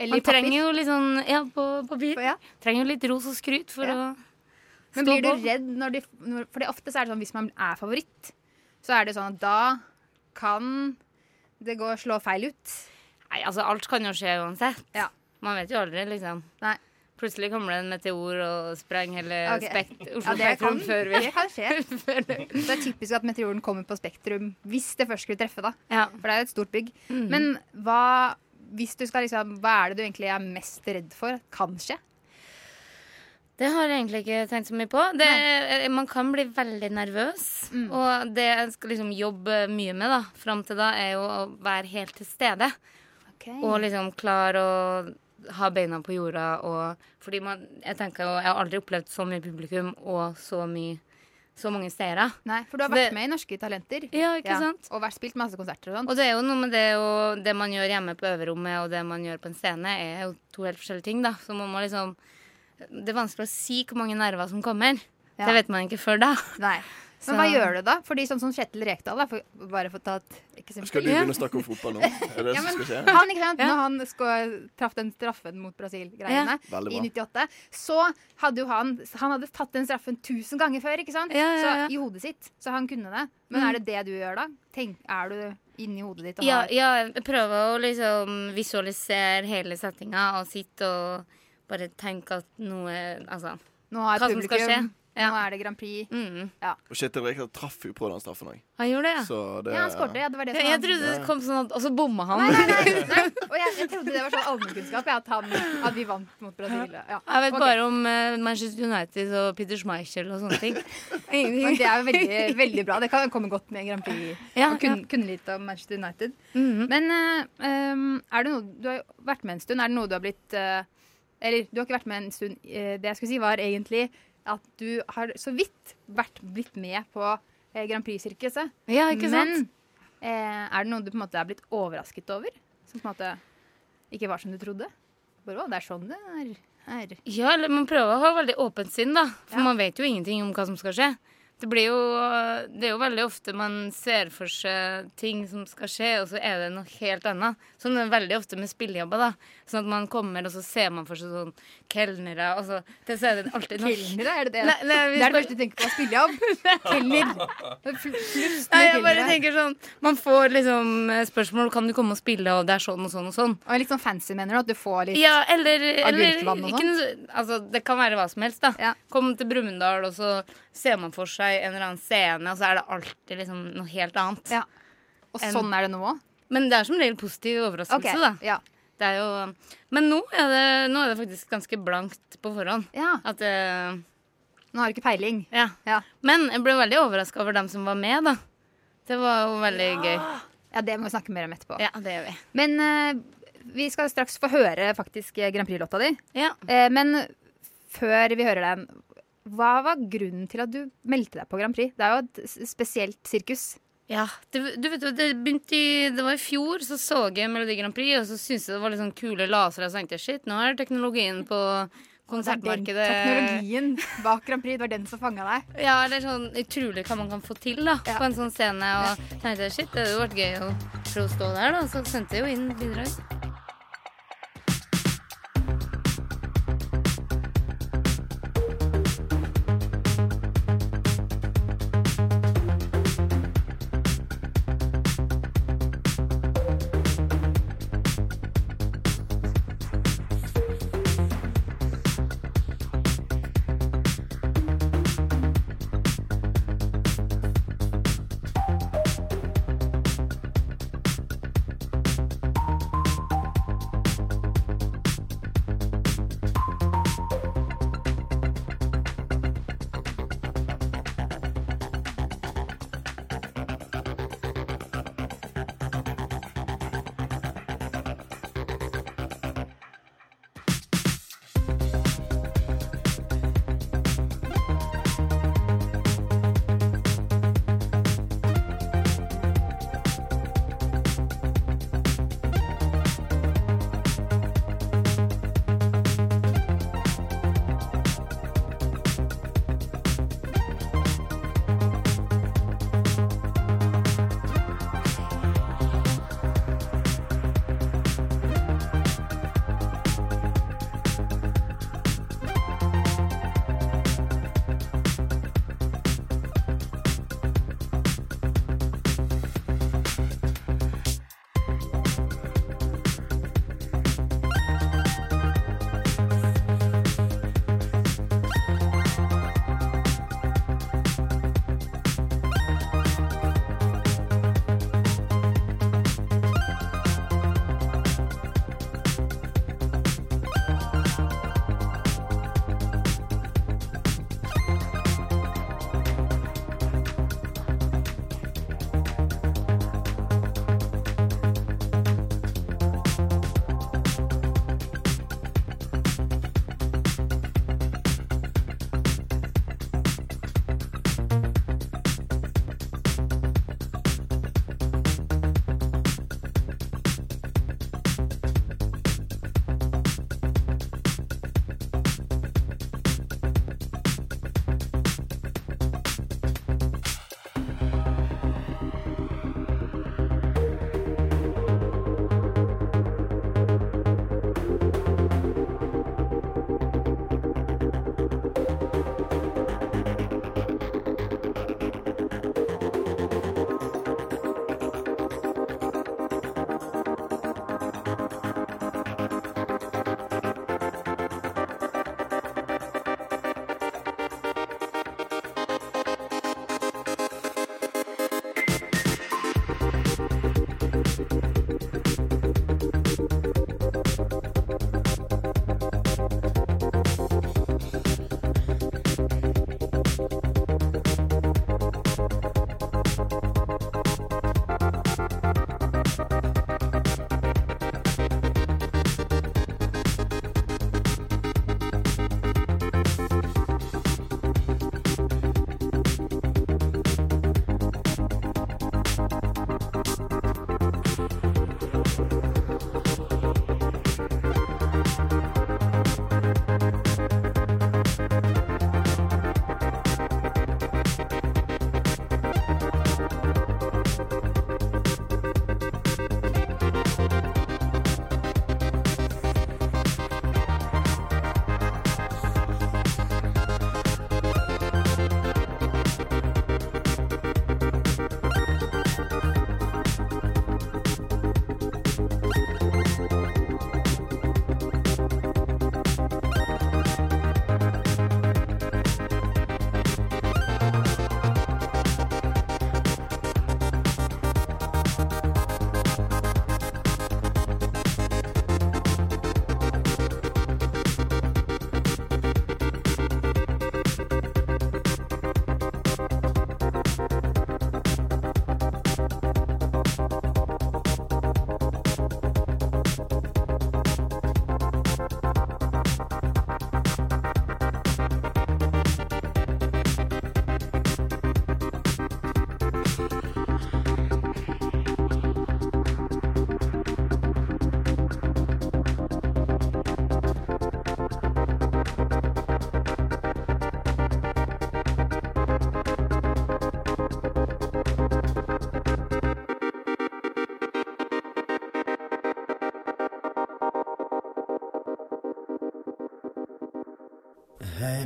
Eller Man trenger jo litt sånn Ja, på papir. Trenger jo litt ros og skryt for Ja. å Men blir du redd når de når, For ofte så er det sånn hvis man er favoritt, så er det sånn at da kan det gå slå feil ut. Nei, altså alt kan jo skje uansett. Man vet jo aldri, liksom. Plutselig kommer det en meteor og sprenger hele okay. spekt Ja, Oslo Spektrum kan- før vi det kan skje. Det er typisk at meteoren kommer på Spektrum hvis det først skulle treffe, da. For det er jo et stort bygg. Mhm. Men hva hvis du skal liksom, hva er det du egentlig er mest redd for kan skje? Det har jeg egentlig ikke tenkt så mye på. Det, man kan bli veldig nervøs. Mm. Og det jeg skal liksom jobbe mye med da, fram til da, er jo å være helt til stede. Og liksom klar å ha beina på jorda. Og, fordi man, jeg tenker jo, jeg har aldri opplevd så mye publikum og så mye så mange seere. Nei, For du har vært det- med i Norske Talenter. Ja, ikke sant? Og vært spilt masse konserter og sånn. Og det er jo noe med det, og det man gjør hjemme på øverrommet, og det man gjør på en scene, er jo to helt forskjellige ting. da. Så man må liksom Det er vanskelig å si hvor mange nerver som kommer. Ja. Det vet man ikke før da. Nei. Men hva gjør du da? Fordi sånn som Kjetil Rekdal, da, for, bare for å ta et eksempel. Skal du begynne å snakke om fotball nå? Er det Ja, som skal skje? Han, ikke sant? Når han skal, traff den straffen mot Brasil-greiene Ja. I 98, så hadde jo han Han hadde tatt den straffen tusen ganger før, ikke sant? Ja, ja, ja. Så, I hodet sitt. Så han kunne det. Men Mm. er det det du gjør da? Tenk, er du inni hodet ditt og Ja, har ja, jeg prøver å liksom visualisere hele settinga og sitte og bare tenke at noe Altså Nå hva som skal skje. Nå er det Grand Prix. Ja. Og Kjetil Rekdal traff jo på den straffen òg. Han gjorde det, ja. Så det, Ja, han skårte, ja. Det var det som Jeg, jeg trodde det kom sånn at Og så bomma han. Nei, nei, nei, nei. Og jeg, jeg trodde det var sånn allmennkunnskap, at, at vi vant mot Brasil. Ja. Jeg vet okay. bare om uh, Manchester United og Peter Schmeichel og sånne ting. Men det er jo veldig, veldig bra. Det kan komme godt med Grand Prix. Ja, og kunne, kunne litt om Manchester United. Men uh, um, er det noe Du har jo vært med en stund. Er det noe du har blitt uh, Eller du har ikke vært med en stund. Det jeg skulle si, var egentlig at du har så vidt vært blitt med på eh, Grand Prix-sirkuset. Ja, ikke sant? Men eh, er det noe du på en måte er blitt overrasket over? Som på en måte ikke var som du trodde? Bare, å, det er sånn det er her. Ja, eller man prøver å ha veldig åpent sinn, da. For man vet jo ingenting om hva som skal skje. Det blir jo Det er jo veldig ofte man ser for seg ting som skal skje, og så er det noe helt annet. Sånn er det veldig ofte med spillejobber, da. Sånn at man kommer, og så ser man for seg sånn kelnere, og så det, er det alltid noe Kelnere, er det det? Nei, nei, det er det første du tenker på. Spillejobb. Kelner. Nei, jeg bare tenker sånn Man får liksom eh, spørsmål Kan du komme og spille, og det er sånn og sånn og sånn. Og litt sånn fancy, mener du? At du får litt Ja, eller, eller agurkvann og sånn? altså, Det kan være hva som helst, da. Kom til Brumunddal, og så ser man for seg en eller annen scene, og så er det alltid liksom noe helt annet. Og sånn er det nå òg? Men det er som regel positiv overraskelse, okay. da. ja. Det er jo Men nå er det, nå er det faktisk ganske blankt på forhånd. At eh, Nå har du ikke peiling. Ja. Men jeg ble veldig overraska over dem som var med, da. Det var jo veldig gøy. Ja, det må vi snakke mer om etterpå. Ja, det gjør vi. Men uh, vi skal straks få høre faktisk Grand Prix-låta di. Ja. Uh, men før vi hører den, hva var grunnen til at du meldte deg på Grand Prix? Det er jo et spesielt sirkus. Ja, det, du vet, det begynte i Det var i fjor, så så jeg Melodi Grand Prix, og så syntes jeg det var litt sånn kule lasere. Og så tenkte jeg shit, nå er teknologien på konsertmarkedet Teknologien bak Grand Prix, det var den som fanga deg. Ja, det er sånn utrolig hva man kan få til da på en sånn scene. Og tenkte jeg, shit, det hadde jo vært gøy å prøve å stå der, da. Så sendte jeg jo inn bidrag.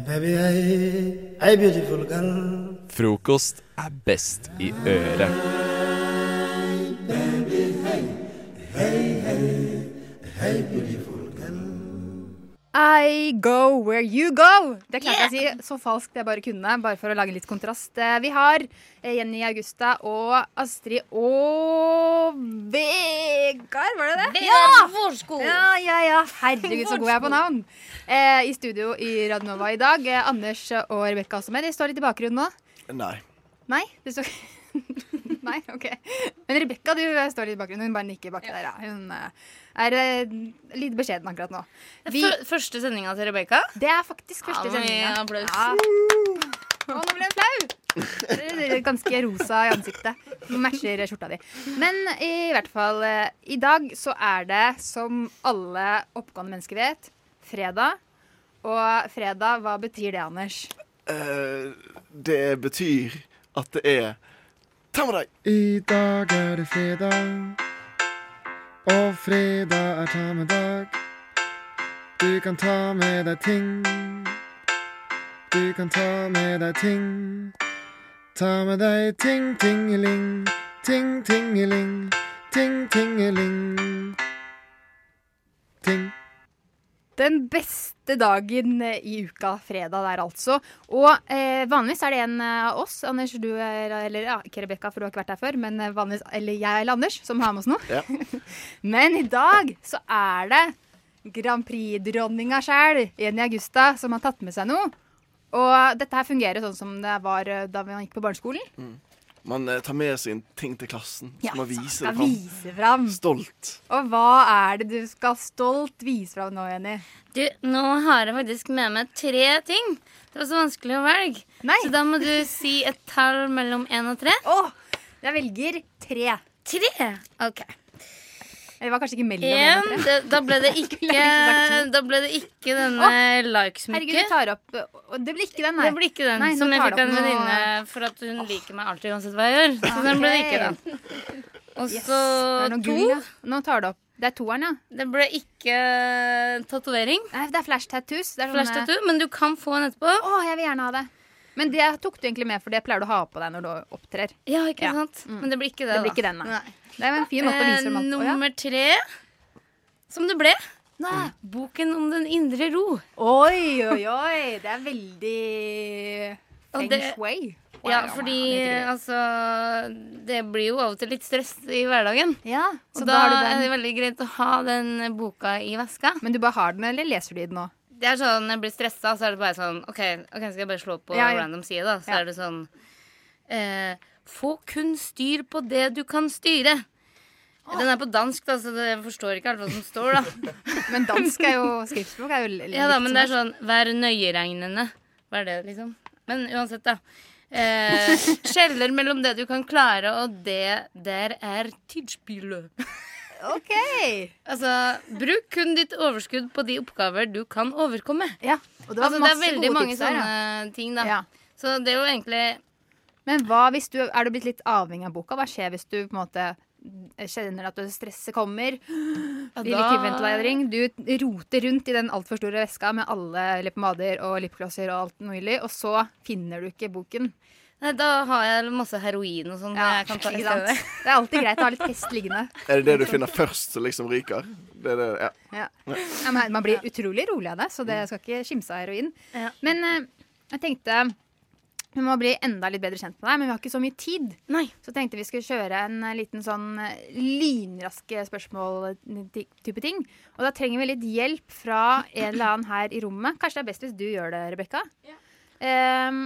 Baby, hey, hey beautiful girl. Frokost er best i øret. Baby, hey, hey, hey, hey Det klarte jeg å si så falskt jeg bare kunne, bare for å lage litt kontrast. Eh, Vi har eh, Jenny Augusta og Astrid og Vegard, var det det? Vegard Ja, ja, ja. Herregud, så god jeg er på navn. Eh, I studio i Radnova i dag. Eh, Anders og Rebekka også med. De står litt i bakgrunnen nå. Nei. Nei? Det står Nei, OK. Men Rebekka, du står litt i bakgrunnen. Hun bare nikker baki der, ja. Hun eh, er uh, litt beskjeden akkurat nå. Fø- Første sendinga til Rebekka? Det er faktisk første Ja, sendinga. applaus. Ja. Å, nå ble jeg flau! Ganske rosa i ansiktet. Matcher skjorta di. Men i hvert fall, eh, i dag så er det, som alle oppegående mennesker vet, fredag. Og fredag, hva betyr det, Anders? Uh, det betyr at det er Ta med deg! I dag er det fredag, og fredag er ta med dag. Du kan ta med deg ting. Du kan ta med deg ting. Ta med deg ting, tingeling. Ting, tingeling. Ting, tingeling. Ting. Den beste dagen eh, i uka, fredag der altså. Og eh, vanligvis er det en eh, av oss, Anders, du er, eller ja, ikke Rebekka, for du har ikke vært her før, men eh, vanligvis, eller jeg eller Anders, som har med oss noe. Ja. Men i dag så er det Grand Prix-dronninga sjæl, Jenny Augusta, som har tatt med seg noe. Og dette her fungerer sånn som det var eh, da vi gikk på barneskolen. Man eh, tar med seg ting til klassen. Ja, man viser skal det fram. vise fram. Stolt. Og hva er det du skal stolt vise fram nå, Jenny? Du, nå har jeg faktisk med meg tre ting. Det var så vanskelig å velge. Nei. Så da må du si et tall mellom én og tre. Å, jeg velger tre. Tre? OK. Det var kanskje ikke mellom En, det, da ble det ikke Da ble det ikke denne likesmykket. Herregud, du tar opp Det blir ikke den, nei. Det blir ikke den Nei, som jeg fikk av en venninne for at hun liker meg alltid uansett hva jeg gjør. Så den ble det ikke den. Og så er to. gull, ja. Nå tar du opp. Det er toeren, ja. Det ble ikke tatovering. Det er flash tattoos. Det er Flash tattoo, men du kan få en etterpå. Å, jeg vil gjerne ha det. Men det tok du egentlig med, for det pleier du å ha på deg når du opptrer. Ja, ikke sant? Men det blir ikke det, Det blir da. ikke den, nei. Det er en fin måte å vise alt Eh, Nummer tre, som det ble. Nei. Boken om den indre ro. Oi, oi, oi. Det er veldig feng det- shui. Ja, Wow, fordi det altså Det blir jo av og til litt stress i hverdagen. Ja, og da, da er det veldig greit å ha den boka i veska. Men du bare har den, eller leser du i den nå? Det er sånn, Når jeg blir stressa, så er det bare sånn OK, okay skal jeg bare slå på Ja, ja. random side, da. Så Ja. er det sånn eh, Få kun styr på det du kan styre. Den er på dansk, da, så jeg forstår ikke alt hva som står, da. Men dansk er jo skriftspråk er jo litt Ja da, men det er sånn Vær nøyeregnende. Hva er det, liksom? Men uansett, da. Eh, skjeller mellom det du kan klare, og det der er tidsspillet. OK. Altså, bruk kun ditt overskudd på de oppgaver du kan overkomme. Ja, og det var altså, det er veldig gode mange tips der, sånne ja. ting, da. Ja. Så det er jo egentlig Men hva hvis du er du blitt litt avhengig av boka? Hva skjer hvis du på en måte kjenner at stresset kommer? Ja, Blir da- Du roter rundt i den altfor store veska med alle leppepomader og lipglosser og alt mulig, og så finner du ikke boken. Da har jeg masse heroin og sånn. Ja, jeg kan ta ikke sant? Det er alltid greit å ha litt hest liggende. Er det det du finner først som liksom ryker? Det er det, ja. Ja. Ja, men man blir utrolig rolig av det, så det skal ikke skimse av heroin. Men eh, jeg tenkte vi må bli enda litt bedre kjent med deg, men vi har ikke så mye tid. Nei. Så tenkte vi skulle kjøre en eh, liten sånn eh, lynraske spørsmål-type ting. Og da trenger vi litt hjelp fra en eller annen her i rommet. Kanskje det er best hvis du gjør det, Rebekka? Ehm,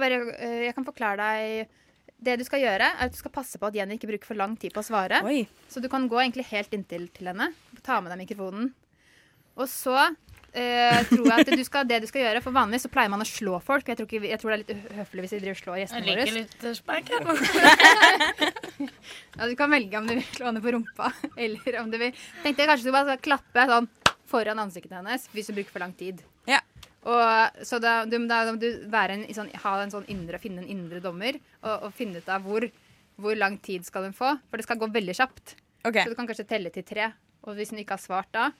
bare, eh, jeg kan forklare deg det du skal gjøre, er at du skal passe på at Jenny ikke bruker for lang tid på å svare. Så du kan gå egentlig helt inntil til henne. Ta med deg mikrofonen. Og så eh, tror jeg at du skal, det du skal gjøre For vanligvis så pleier man å slå folk. Jeg tror, ikke, jeg tror det er litt uhøflig hvis vi driver og slår Jeg liker våre. litt spank, jeg. Ja, du kan velge om du vil slå henne på rumpa, eller om du vil Tenkte jeg kanskje du bare skal klappe sånn foran ansiktet hennes hvis du bruker for lang tid. Og, så da, du, da må du være en, sånn, ha en sånn indre, finne en indre dommer og, og finne ut av hvor, hvor lang tid skal hun få. For det skal gå veldig kjapt. Så du kan kanskje telle til tre. Og hvis hun ikke har svart da,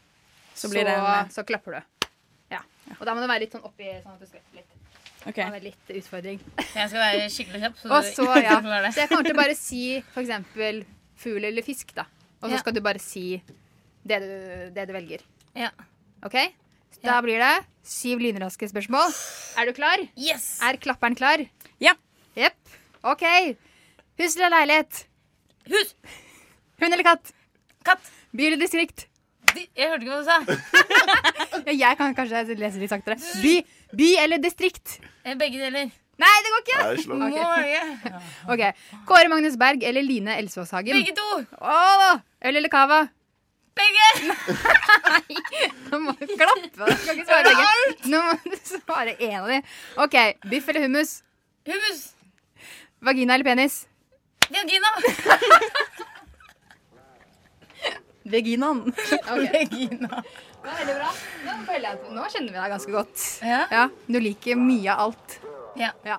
Så blir det en- så klapper du. Ja. Og da må du være litt sånn oppi, sånn at du skvetter litt. Okay. Det er litt utfordring. Jeg skal være skikkelig kjapp. Og så, ja. Så jeg kommer til å bare si for eksempel fugl eller fisk, da. Og så Ja. skal du bare si det du, det du velger. Ja. OK? Da blir det syv lynraske spørsmål. Er du klar? Yes! Er klapperen klar? Ja. Jepp. OK. Hus eller leilighet? Hus. Hund eller katt? Katt. By eller distrikt? Jeg hørte ikke hva du sa. Ja, jeg kan kanskje lese litt saktere. By, by eller distrikt? Eh, Begge deler. Nei, det går ikke! Nei, okay. Ok. Må jeg? Ok. Kåre Magnus Berg eller Line Elsvåshagen? Begge to. Åh, øl eller cava? Begge! Nå må du klappe. Du skal ikke svare begge. Nå må du svare én av de. OK. Biff eller hummus? Hummus. Vagina eller penis? Vagina. Veginaen. Vegina. Det var veldig bra. Nå, føler jeg at, nå kjenner vi deg ganske godt. Ja. Du liker mye av alt. Ja. ja.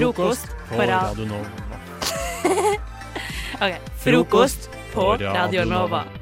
Frokost på Radio Nova. OK. Frokost på Radio Nova.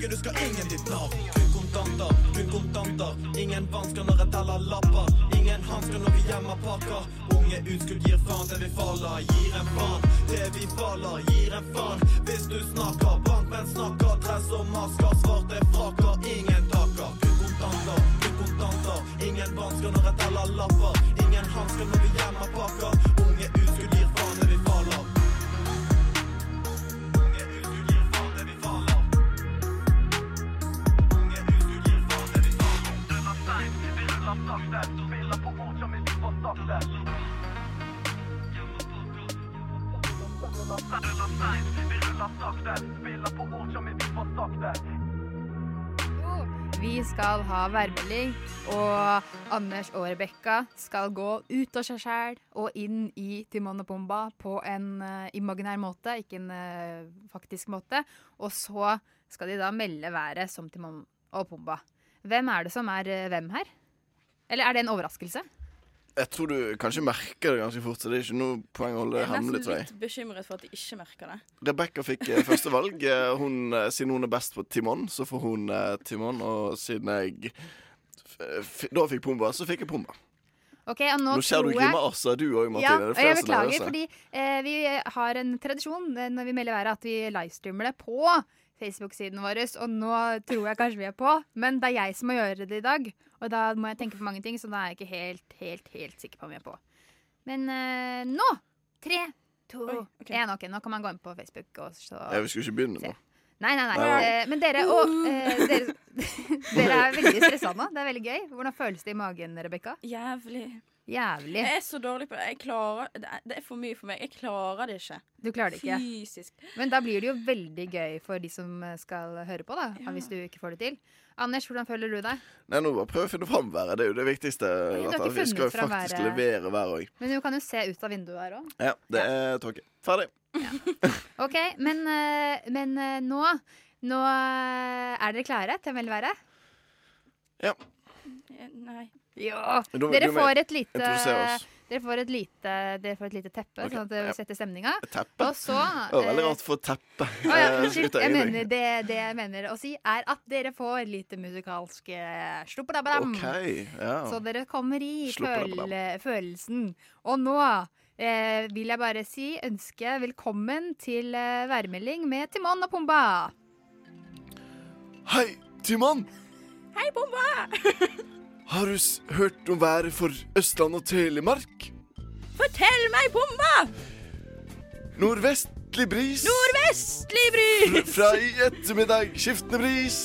Dagen, skal ingen ditt navn. Det. Vi skal ha værmelding, og Anders og Rebekka skal gå ut av seg sjæl og inn i Timon og Pumba på en uh, imaginær måte, ikke en uh, faktisk måte. Og så skal de da melde været som Timon og Pumba. Hvem er det som er uh, hvem her? Eller er det en overraskelse? Jeg tror du kanskje merker det ganske fort, så det er ikke noe poeng å holde det Jeg er nesten litt bekymret for at de ikke merker det. Rebekka fikk eh, første valg. Eh, Hun, eh, siden hun er best på Timon, så får hun eh, Timon. Og siden jeg f f da fikk Pumba, så fikk jeg Pumba. Ok, og nå, Nå ser du Assa, du òg, Martine. Ja, Det og jeg er beklager, fordi eh, vi har en tradisjon når vi melder været, at vi livestreamer det på Facebook-siden vår. Og nå tror jeg kanskje vi er på, men det er jeg som må gjøre det i dag. Og da må jeg tenke på mange ting, så da er jeg ikke helt, helt, helt sikker på om jeg er på. Men uh, nå! Tre, to, én. Ok, nå kan man gå inn på Facebook. Og så Ja, vi skulle ikke begynne nå. Nei, nei, nei. Nei. Eh, men dere, og, uh, dere, dere er veldig stressa nå. Det er veldig gøy. Hvordan føles det i magen, Rebekka? Jævlig. Jævlig. Jeg er så dårlig på det. Jeg klarer, det, er, for mye for meg. Jeg klarer det ikke. Du klarer det ikke. Fysisk. Men da blir det jo veldig gøy for de som skal høre på, da. Hvis du ikke får det til. Anders, hvordan føler du deg? Nei, nå bare prøv å finne fram været. Det er jo det viktigste. ikke Vi skal jo faktisk været. levere været òg. Men du kan jo se ut av vinduet her òg. Ja, det er tåke. Ferdig. OK, men, eh, men eh, nå Nå eh, er dere klare til å melde været? Ja. Nei. Ja. Dere får et lite dere får et lite, dere får et lite teppe, okay. sånn at det setter stemninga. Teppe? Og så Det var veldig eh, rart få teppe. Å ja, Eh, Jeg mener, det, det jeg mener å si, er at dere får litt musikalsk eh, Okay, OK. Ja. Så dere kommer i føl følelsen. Og nå eh, vil jeg bare si ønske velkommen til eh, værmelding med Timon og Pumba. Hei, Timon! Hei, Bomba! Har du hørt om været for Østland og Telemark? Fortell meg, Bomba! Nordvestlig bris. Nordvestlig bris! Fra i ettermiddag skiftende bris.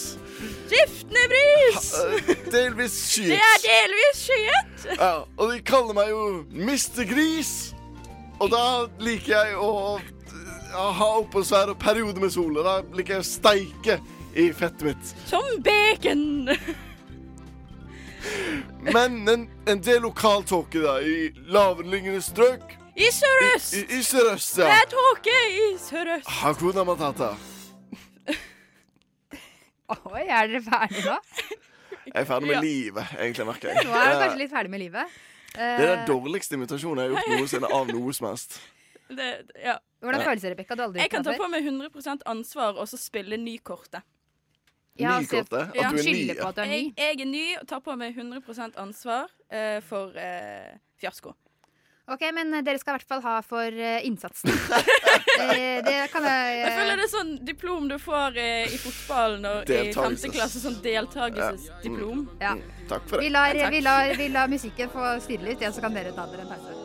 Skiftende bris! Delvis Det er delvis skyet. Ja, og de kaller meg jo Mr. Gris. Og da liker jeg å ha oppholdsvær og perioder med sol. Og da liker jeg å steike i fettet mitt. Som bacon. Men en, en del lokaltåke da, i lavereliggende strøk. I sørøst. I, i, i sørøst, Det ja. er tåke i sørøst. Hakuna matata. Oi, er dere ferdige nå? Jeg er ferdig med Ja. livet, egentlig, merker jeg. Nå er dere kanskje litt ferdig med livet. Det er den dårligste invitasjonen jeg har gjort noensinne av noe som helst. Det, ja. Hvordan føles det, Rebekka? Jeg kan ta på meg 100% ansvar og så spille ny-kortet. Ja, Ny se- kortet? At du er ny, på at du er ny? Jeg, jeg er ny og tar på meg 100% ansvar uh, for uh, fiasko. Ok, men eh, dere skal i hvert fall ha for uh, innsatsen. Eh, det kan jeg Jeg føler det er sånn diplom du får i fotballen og i femte klasse. Sånn deltakelsesdiplom. Ja. Takk Vi lar, vi, lar, vi lar musikken få styre litt, ja, så kan dere ta dere en pause.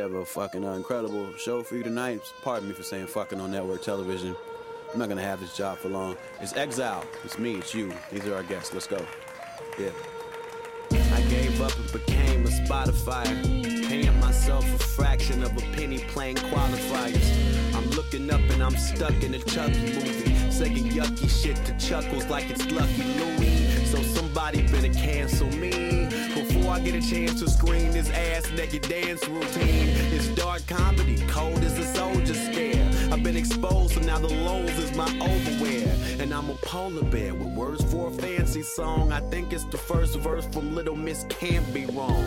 Have a fucking uh, incredible show for you tonight. Pardon me for saying fucking on network television. I'm not gonna have this job for long. It's Exile. It's me. It's you. These are our guests. Let's go. Yeah. I gave up and became a Spotify. Paying myself a fraction of a penny playing qualifiers. I'm looking up and I'm stuck in a Chucky movie. Saying yucky shit to chuckles like it's Lucky Louie. So somebody better cancel me. Before I get a chance to screen this ass naked dance routine. It's dark comedy, cold as a soldier stare. I've been exposed, so now the lows is my overwear. And I'm a polar bear with words for a fancy song. I think it's the first verse from Little Miss Can't Be Wrong.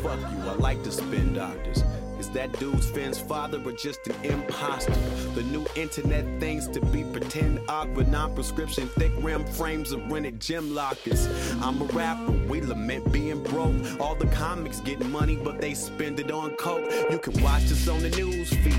Fuck you, I like to spin doctors. Is that dude's Finn's father or just an imposter? The new internet things to be pretend awkward, non-prescription, thick rim frames of rented gym lockers. I'm a rapper, we lament being broke. All the comics get money, but they spend it on coke. You can watch this on the news feed.